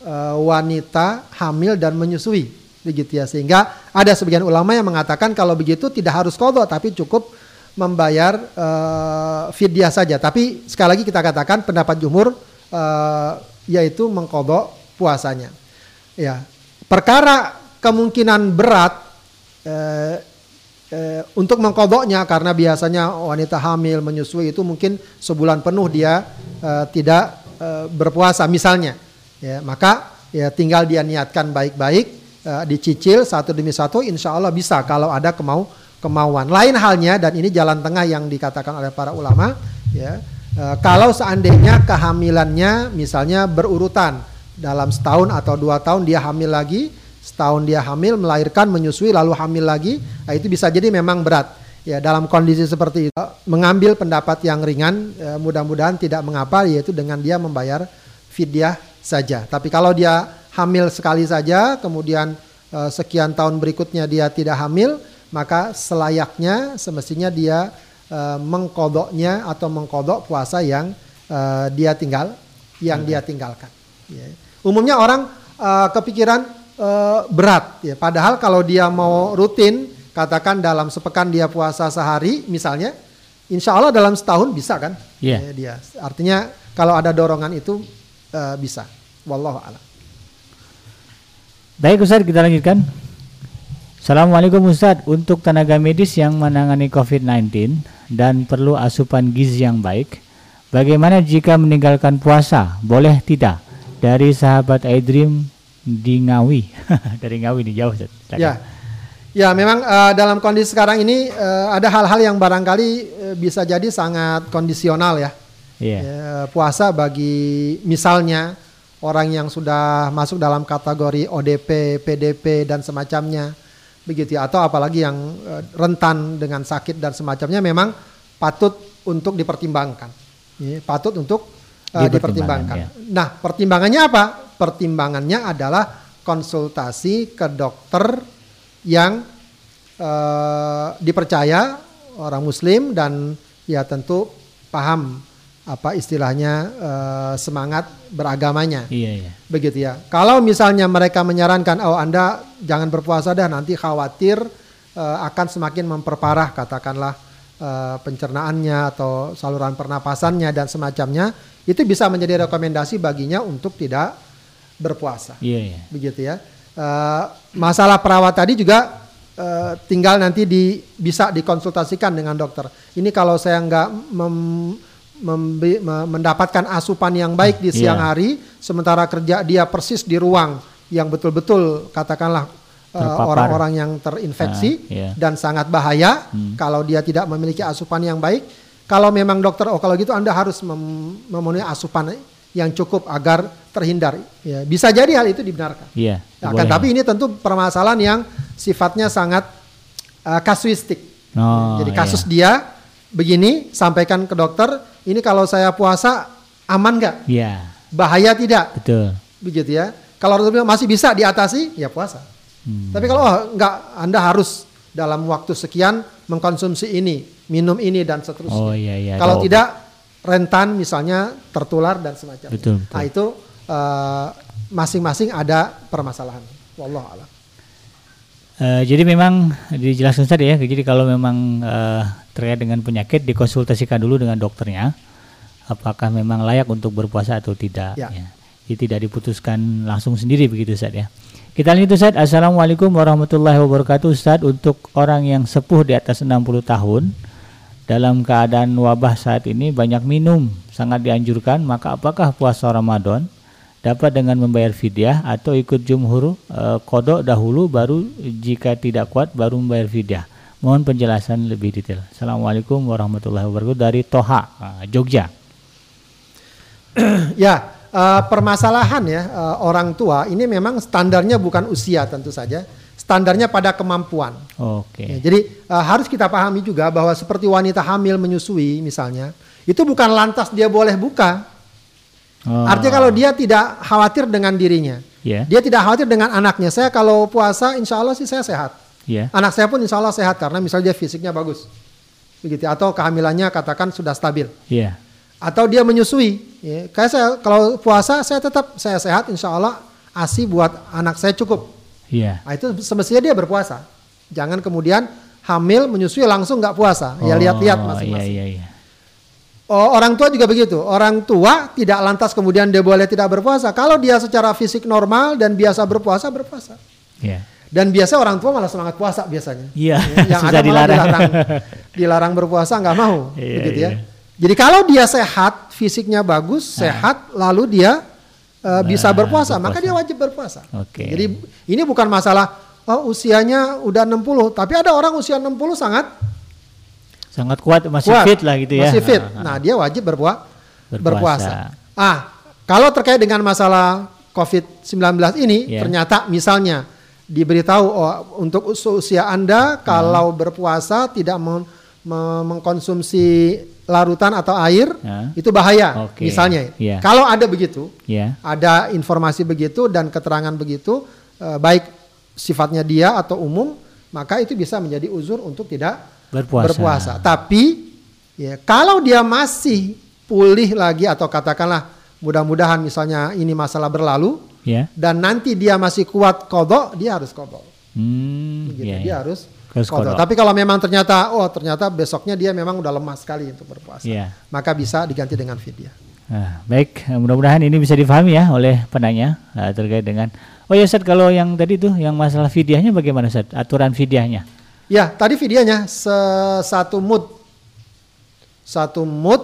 eh, wanita hamil dan menyusui begitu ya. Sehingga ada sebagian ulama yang mengatakan kalau begitu tidak harus kodok tapi cukup membayar eh, fidyah saja. Tapi sekali lagi kita katakan pendapat jumhur eh, yaitu mengkodok puasanya. Ya. Perkara kemungkinan berat eh, eh, untuk mengkodoknya karena biasanya wanita hamil menyusui itu mungkin sebulan penuh dia eh, tidak eh, berpuasa misalnya. Ya maka ya tinggal dia niatkan baik-baik eh, dicicil satu demi satu insya Allah bisa kalau ada kemau kemauan. Lain halnya dan ini jalan tengah yang dikatakan oleh para ulama ya. Eh, kalau seandainya kehamilannya misalnya berurutan dalam setahun atau dua tahun dia hamil lagi setahun dia hamil melahirkan menyusui lalu hamil lagi nah, itu bisa jadi memang berat. Ya dalam kondisi seperti itu mengambil pendapat yang ringan eh, mudah-mudahan tidak mengapa yaitu dengan dia membayar fidyah saja. Tapi kalau dia hamil sekali saja kemudian eh, sekian tahun berikutnya dia tidak hamil maka selayaknya semestinya dia eh, mengkodoknya atau mengkodok puasa yang eh, dia tinggal yang dia tinggalkan. Ya. umumnya orang eh, kepikiran eh, berat ya. Padahal kalau dia mau rutin katakan dalam sepekan dia puasa sehari misalnya insya Allah dalam setahun bisa kan? Iya. Ya, dia. Artinya kalau ada dorongan itu bisa. Wallahu a'lam Baik Ustadz kita lanjutkan. Assalamualaikum Ustadz Untuk tenaga medis yang menangani COVID-19 Dan perlu asupan gizi yang baik Bagaimana jika meninggalkan puasa? Boleh tidak? Dari sahabat iDream di Ngawi Dari Ngawi nih jauh Silakan. Ya, ya memang eh, dalam kondisi sekarang ini eh, ada hal-hal yang barangkali eh, bisa jadi sangat kondisional ya. Iya. Ya, puasa bagi misalnya orang yang sudah masuk dalam kategori ODP, PDP dan semacamnya, begitu ya. Atau apalagi yang eh, rentan dengan sakit dan semacamnya, memang patut untuk dipertimbangkan. Ya, patut untuk eh, Dipertimbangkan, ya. Nah, pertimbangannya apa? Pertimbangannya adalah konsultasi ke dokter yang eh, dipercaya orang Muslim dan ya tentu paham apa istilahnya eh, semangat beragamanya Iya, iya. begitu ya. Kalau misalnya mereka menyarankan oh Anda jangan berpuasa dah nanti khawatir eh, akan semakin memperparah katakanlah eh, pencernaannya atau saluran pernapasannya dan semacamnya itu bisa menjadi rekomendasi baginya untuk tidak berpuasa Iya, iya. begitu ya. Eh, masalah perawat tadi juga eh, tinggal nanti di, bisa dikonsultasikan dengan dokter. Ini kalau saya nggak mem- mendapatkan asupan yang baik di siang Iya. hari, sementara kerja dia persis di ruang yang betul-betul katakanlah eh, orang-orang yang terinfeksi Ah, iya. dan sangat bahaya kalau dia tidak memiliki asupan yang baik. Kalau memang dokter, oh kalau gitu Anda harus mem- memenuhi asupan yang cukup agar terhindar. Ya, bisa jadi hal itu dibenarkan. Iya. Ya, boleh. kan, tapi ini tentu permasalahan yang sifatnya sangat uh, kasuistik. Oh, Jadi kasus dia begini, sampaikan ke dokter, ini kalau saya puasa aman nggak? Iya, Bahaya tidak? betul. Begitu ya. Kalau dokter bilang masih bisa diatasi, ya puasa. Hmm. Tapi kalau oh, nggak, Anda harus dalam waktu sekian mengkonsumsi ini, minum ini dan seterusnya. Oh iya iya. Kalau ada tidak rentan misalnya tertular dan semacamnya. Betul, betul. Nah itu eh, masing-masing ada permasalahan. Wallahu a'lam. Eh, jadi memang dijelaskan tadi ya. Jadi kalau memang eh, terkait dengan penyakit dikonsultasikan dulu dengan dokternya. Apakah memang layak untuk berpuasa atau tidak? Ya. Jadi tidak diputuskan langsung sendiri begitu Ustaz ya. Kita lanjut Ustaz. Assalamualaikum warahmatullahi wabarakatuh Ustaz. Untuk orang yang sepuh di atas 60 tahun dalam keadaan wabah saat ini banyak minum sangat dianjurkan. Maka apakah puasa Ramadan dapat dengan membayar fidyah atau ikut jumhur eh, kodok dahulu baru jika tidak kuat baru membayar fidyah. Mohon penjelasan lebih detail. Assalamualaikum warahmatullahi wabarakatuh dari Toha, eh, Jogja. Ya, eh, permasalahan ya eh, orang tua ini memang standarnya bukan usia tentu saja, standarnya pada kemampuan. Oke. Ya, jadi eh, harus kita pahami juga bahwa seperti wanita hamil menyusui misalnya, itu bukan lantas dia boleh buka. Oh, Artinya kalau dia tidak khawatir dengan dirinya, ya, dia tidak khawatir dengan anaknya. Saya kalau puasa, insya Allah sih saya sehat. Ya, Anak saya pun insya Allah sehat karena misalnya dia fisiknya bagus, begitu. Atau kehamilannya katakan sudah stabil. ya, Atau dia menyusui. Ya, kayak saya kalau puasa saya tetap saya sehat, insya Allah asi buat anak saya cukup. ya. Nah, itu semestinya dia berpuasa. Jangan kemudian hamil menyusui langsung nggak puasa. Ya lihat-lihat Oh, masing-masing. Iya, iya, iya. Oh, orang tua juga begitu. Orang tua tidak lantas kemudian dia boleh tidak berpuasa. Kalau dia secara fisik normal dan biasa berpuasa, berpuasa. Iya. Dan biasa orang tua malah semangat puasa biasanya. Iya, Yang ada malah dilarang. dilarang, dilarang berpuasa nggak mau, Iya, begitu ya. iya. Jadi kalau dia sehat, fisiknya bagus, sehat, lalu dia uh, bisa Nah, berpuasa, maka berpuasa. dia wajib berpuasa. Oke. Jadi ini bukan masalah oh usianya udah 60, tapi ada orang usia 60 sangat Sangat kuat, masih kuat, fit lah gitu ya. Masih fit. Ah, ah. Nah, dia wajib berpua Berpuasa. berpuasa. Ah, kalau terkait dengan masalah COVID-19 ini, Ya. ternyata misalnya diberitahu oh, untuk us- usia Anda kalau berpuasa tidak men- me- mengkonsumsi larutan atau air, Ya. itu bahaya. Oke. Misalnya, Ya. kalau ada begitu, Ya. ada informasi begitu dan keterangan begitu, eh, baik sifatnya dia atau umum, maka itu bisa menjadi uzur untuk tidak Berpuasa. berpuasa. Tapi ya kalau dia masih pulih lagi atau katakanlah mudah-mudahan misalnya ini masalah berlalu Ya. dan nanti dia masih kuat kodok, dia harus kodok. Hmm, Gitu. iya, Dia iya. harus kodok. Tapi kalau memang ternyata oh ternyata besoknya dia memang udah lemah sekali untuk berpuasa, Iya. maka bisa diganti dengan fidyah. Nah, baik, mudah-mudahan ini bisa difahami ya oleh penanya eh, terkait dengan Oh ya Ustaz, kalau yang tadi tuh yang masalah fidyahnya bagaimana Ustaz? Aturan fidyahnya. Ya, tadi se- satu mood. Satu mood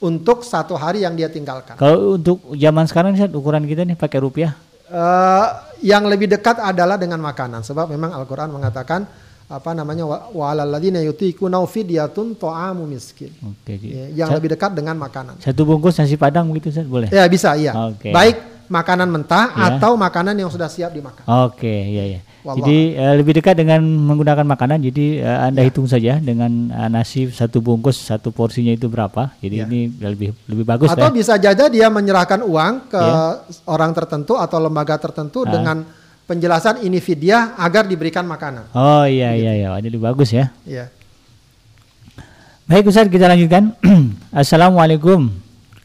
untuk satu hari yang dia tinggalkan. Kalau untuk zaman sekarang Ustaz, ukuran kita nih pakai rupiah. Eh, yang lebih dekat adalah dengan makanan sebab memang Al-Qur'an mengatakan apa namanya wa wa 'alal ladzina yutiquna fidyatun ta'amu miskin. Oke. Ji. Ya, yang Sa- lebih dekat dengan makanan. Satu bungkus nasi padang begitu Ustaz, boleh? Ya, bisa iya. Oke. Baik makanan mentah Ya. atau makanan yang sudah siap dimakan. Oke, iya ya. Wallah. Jadi eh, lebih dekat dengan menggunakan makanan. Jadi eh, Anda Ya. hitung saja dengan eh, nasi satu bungkus satu porsinya itu berapa. Jadi Ya. ini lebih lebih bagus Atau ya. bisa saja dia menyerahkan uang ke Ya. orang tertentu atau lembaga tertentu Ah. dengan penjelasan ini fidyah agar diberikan makanan. Oh iya iya iya, Wah, ini lebih bagus ya. Ya. Baik Ustaz, kita lanjutkan. Assalamualaikum.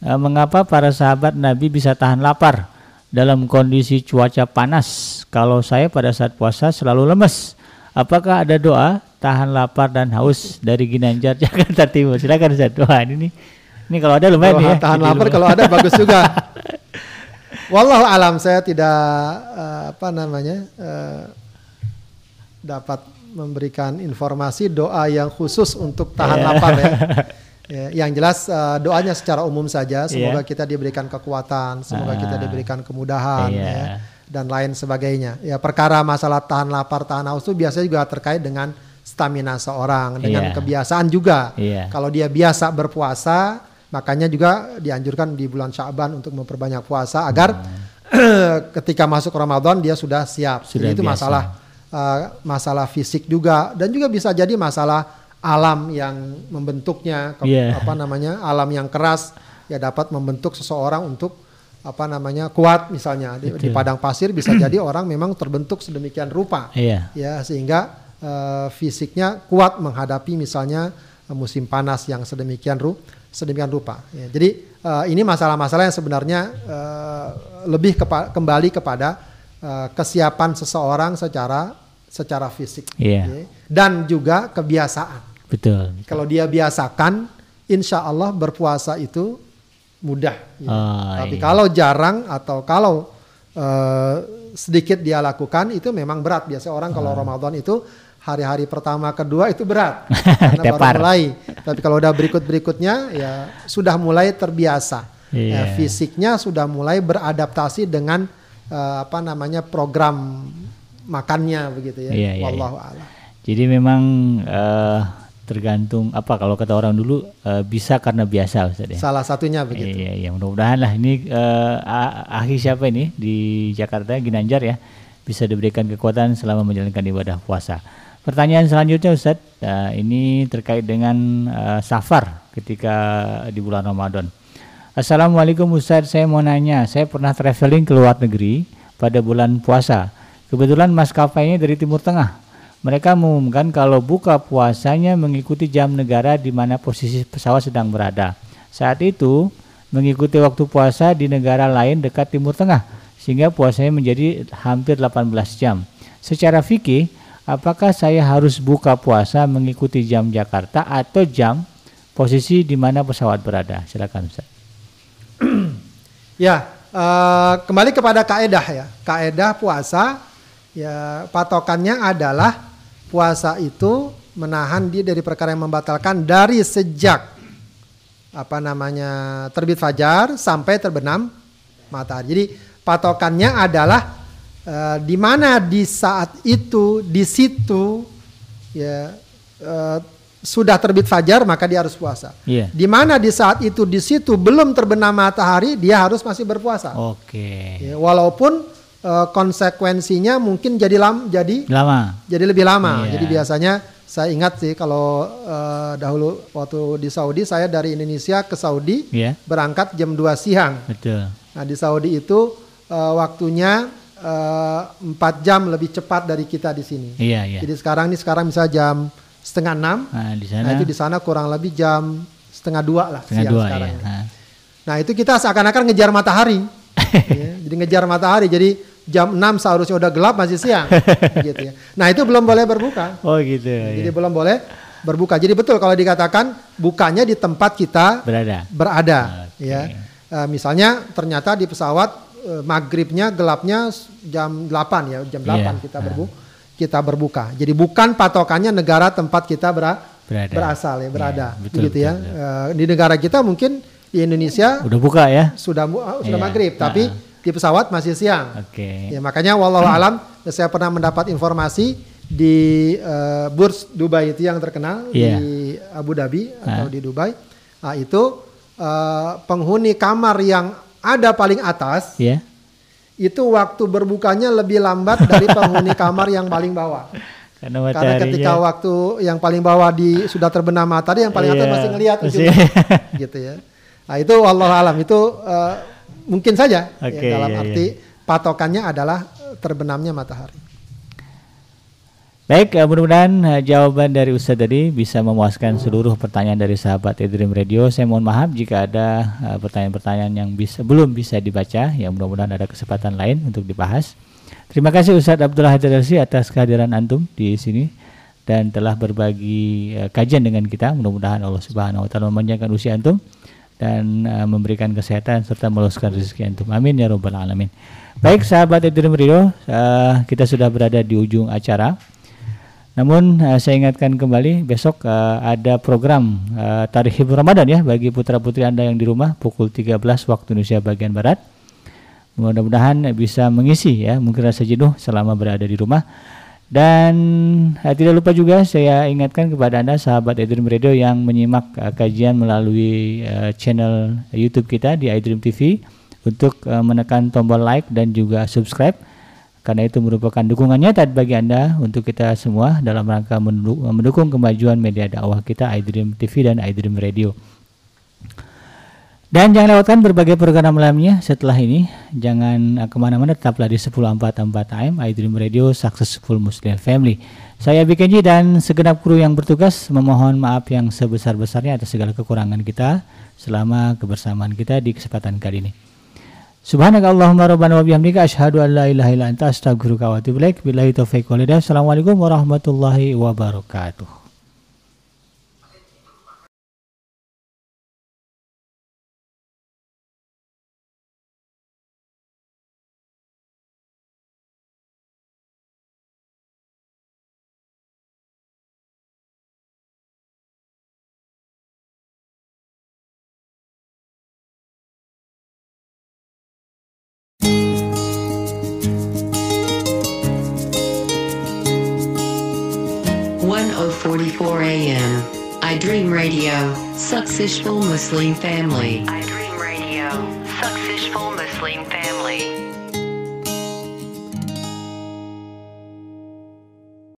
Eh, mengapa para sahabat Nabi bisa tahan lapar dalam kondisi cuaca panas? Kalau saya pada saat puasa selalu lemes. Apakah ada doa tahan lapar dan haus dari Ginanjar Jakarta Timur? Silakan Ustaz. Wah, ini nih. Ini kalau ada lumayan Kalau ya. tahan Jadi lapar lumayan. kalau ada bagus juga. Wallahu alam saya tidak eh, apa namanya eh, dapat memberikan informasi doa yang khusus untuk tahan lapar ya. Ya, yang jelas eh, doanya secara umum saja semoga Iya. kita diberikan kekuatan, semoga Ah. kita diberikan kemudahan Iya. ya, dan lain sebagainya. Ya perkara masalah tahan lapar, tahan haus itu biasanya juga terkait dengan stamina seorang, dengan Iya. kebiasaan juga. Iya. Kalau dia biasa berpuasa, makanya juga dianjurkan di bulan Syaban untuk memperbanyak puasa agar ketika masuk Ramadan dia sudah siap. Hmm. Sudah Jadi itu biasa. masalah uh, masalah fisik juga dan juga bisa jadi masalah alam yang membentuknya ke- Iya. apa namanya? alam yang keras ya dapat membentuk seseorang untuk apa namanya? kuat misalnya di, di padang pasir bisa jadi orang memang terbentuk sedemikian rupa Iya. ya sehingga eh, fisiknya kuat menghadapi misalnya eh, musim panas yang sedemikian ru sedemikian rupa. Ya, jadi eh, ini masalah-masalah yang sebenarnya eh, lebih kepa- kembali kepada eh, kesiapan seseorang secara secara fisik. Iya. ya. Dan juga kebiasaan. Betul. Kalau dia biasakan, insya Allah berpuasa itu mudah. ya. Oh, Tapi iya. kalau jarang atau kalau eh, sedikit dia lakukan itu memang berat. Biasanya orang Oh. kalau Ramadan itu hari-hari pertama kedua itu berat karena baru mulai. Tapi kalau udah berikut berikutnya ya sudah mulai terbiasa. Iya. Ya, fisiknya sudah mulai beradaptasi dengan eh, apa namanya program makannya begitu ya. Iya, iya, Wallahu a'lam. Jadi memang eh, tergantung apa kalau kata orang dulu eh, bisa karena biasa Ustaz ya. Salah satunya begitu. Iya, iya, mudah-mudahan lah ini eh, ah- ahli siapa ini di Jakarta Ginanjar ya bisa diberikan kekuatan selama menjalankan ibadah puasa. Pertanyaan selanjutnya Ustadz, eh, ini terkait dengan eh, safar ketika di bulan Ramadan. Assalamualaikum Ustadz, saya mau nanya, saya pernah traveling ke luar negeri pada bulan puasa. Kebetulan maskapainya dari Timur Tengah. Mereka mengumumkan kalau buka puasanya mengikuti jam negara di mana posisi pesawat sedang berada. Saat itu mengikuti waktu puasa di negara lain dekat Timur Tengah sehingga puasanya menjadi hampir 18 jam. Secara fikih, apakah saya harus buka puasa mengikuti jam Jakarta atau jam posisi di mana pesawat berada? Silakan Ustaz. Ya, eh, kembali kepada kaedah ya. Kaedah puasa ya patokannya adalah puasa itu menahan dia dari perkara yang membatalkan dari sejak apa namanya terbit fajar sampai terbenam matahari. Jadi patokannya adalah eh, di mana di saat itu di situ ya eh, sudah terbit fajar maka dia harus puasa. Iya. Di mana di saat itu di situ belum terbenam matahari dia harus masih berpuasa. Oke. Ya, walaupun eh, konsekuensinya mungkin jadi lam jadi Lama. jadi lebih lama. Iya. Jadi biasanya saya ingat sih kalau eh, dahulu waktu di Saudi saya dari Indonesia ke Saudi Ya, berangkat jam 2 siang. betul. Nah di Saudi itu eh, waktunya empat jam lebih cepat dari kita di sini. Iya, iya. Jadi sekarang nih sekarang bisa jam setengah enam. Nah, di sana Nah itu di sana kurang lebih jam setengah dua lah setengah siang dua sekarang. ya. Nah. Nah itu kita seakan-akan ngejar matahari. Ya, jadi ngejar matahari. Jadi jam 6 seharusnya udah gelap masih siang. gitu ya. Nah itu belum boleh berbuka. Oh gitu. Jadi ya. belum boleh berbuka. Jadi betul kalau dikatakan bukanya di tempat kita Berada. berada. Oke. Ya. Eh, misalnya ternyata di pesawat eh, maghribnya gelapnya jam 8 ya, jam 8 Iya. kita berbu kita berbuka. Jadi bukan patokannya negara tempat kita bera- Berada. berasal ya, berada. Iya, betul, Begitu ya. betul, betul. Eh, di negara kita mungkin di Indonesia Udah buka ya? sudah ah, sudah Iya. maghrib, tapi di pesawat masih siang. Oke. Ya, makanya wallahu alam saya pernah mendapat informasi di eh, Burj Dubai itu yang terkenal Iya. di Abu Dhabi atau Ah. di Dubai. Nah, itu eh, penghuni kamar yang ada paling atas Ya. itu waktu berbukanya lebih lambat dari penghuni kamar yang paling bawah. Karena Karena ketika waktu yang paling bawah di sudah terbenam matahari, yang paling atas Iya, masih ngelihat masih. gitu ya. Nah, itu wallahu alam itu eh, mungkin saja ya, Oke, dalam iya, arti patokannya adalah eh, terbenamnya matahari. Baik, eh, mudah-mudahan eh, jawaban dari Ustadz tadi bisa memuaskan seluruh pertanyaan dari sahabat Edream Radio. Saya mohon maaf jika ada pertanyaan-pertanyaan yang bisa belum bisa dibaca. Ya mudah-mudahan ada kesempatan lain untuk dibahas. Terima kasih Ustadz Abdullah Hadarsi atas kehadiran antum di sini dan telah berbagi kajian dengan kita. Mudah-mudahan Allah Subhanahu wa taala memanjangkan usia antum dan eh, memberikan kesehatan serta meluaskan rezeki antum. Amin ya rabbal alamin. Baik sahabat Edream Radio, eh, kita sudah berada di ujung acara. Namun eh, saya ingatkan kembali besok eh, ada program uh, Tarikh Ramadan ya bagi putra-putri Anda yang di rumah pukul 13 waktu Indonesia bagian barat. Mudah-mudahan bisa mengisi ya mungkin rasa jenuh selama berada di rumah. Dan eh, tidak lupa juga saya ingatkan kepada Anda sahabat iDream Radio yang menyimak eh, kajian melalui eh, channel YouTube kita di iDream TV untuk eh, menekan tombol like dan juga subscribe karena itu merupakan dukungan nyata bagi Anda untuk kita semua dalam rangka mendu- mendukung kemajuan media dakwah kita iDream TV dan iDream Radio. Dan jangan lewatkan berbagai program lainnya setelah ini. Jangan eh, ke mana-mana, tetaplah di 1044 AM iDream Radio Successful Muslim Family. Saya Bikenji dan segenap kru yang bertugas memohon maaf yang sebesar-besarnya atas segala kekurangan kita selama kebersamaan kita di kesempatan kali ini. Subhanakallahumma rabbana wa bihamdika asyhadu an la ilaha illa anta astaghfiruka wa atubu ilaik. Billahi taufiq wal hidayah. Assalamualaikum warahmatullahi wabarakatuh. Radio. Successful Muslim family.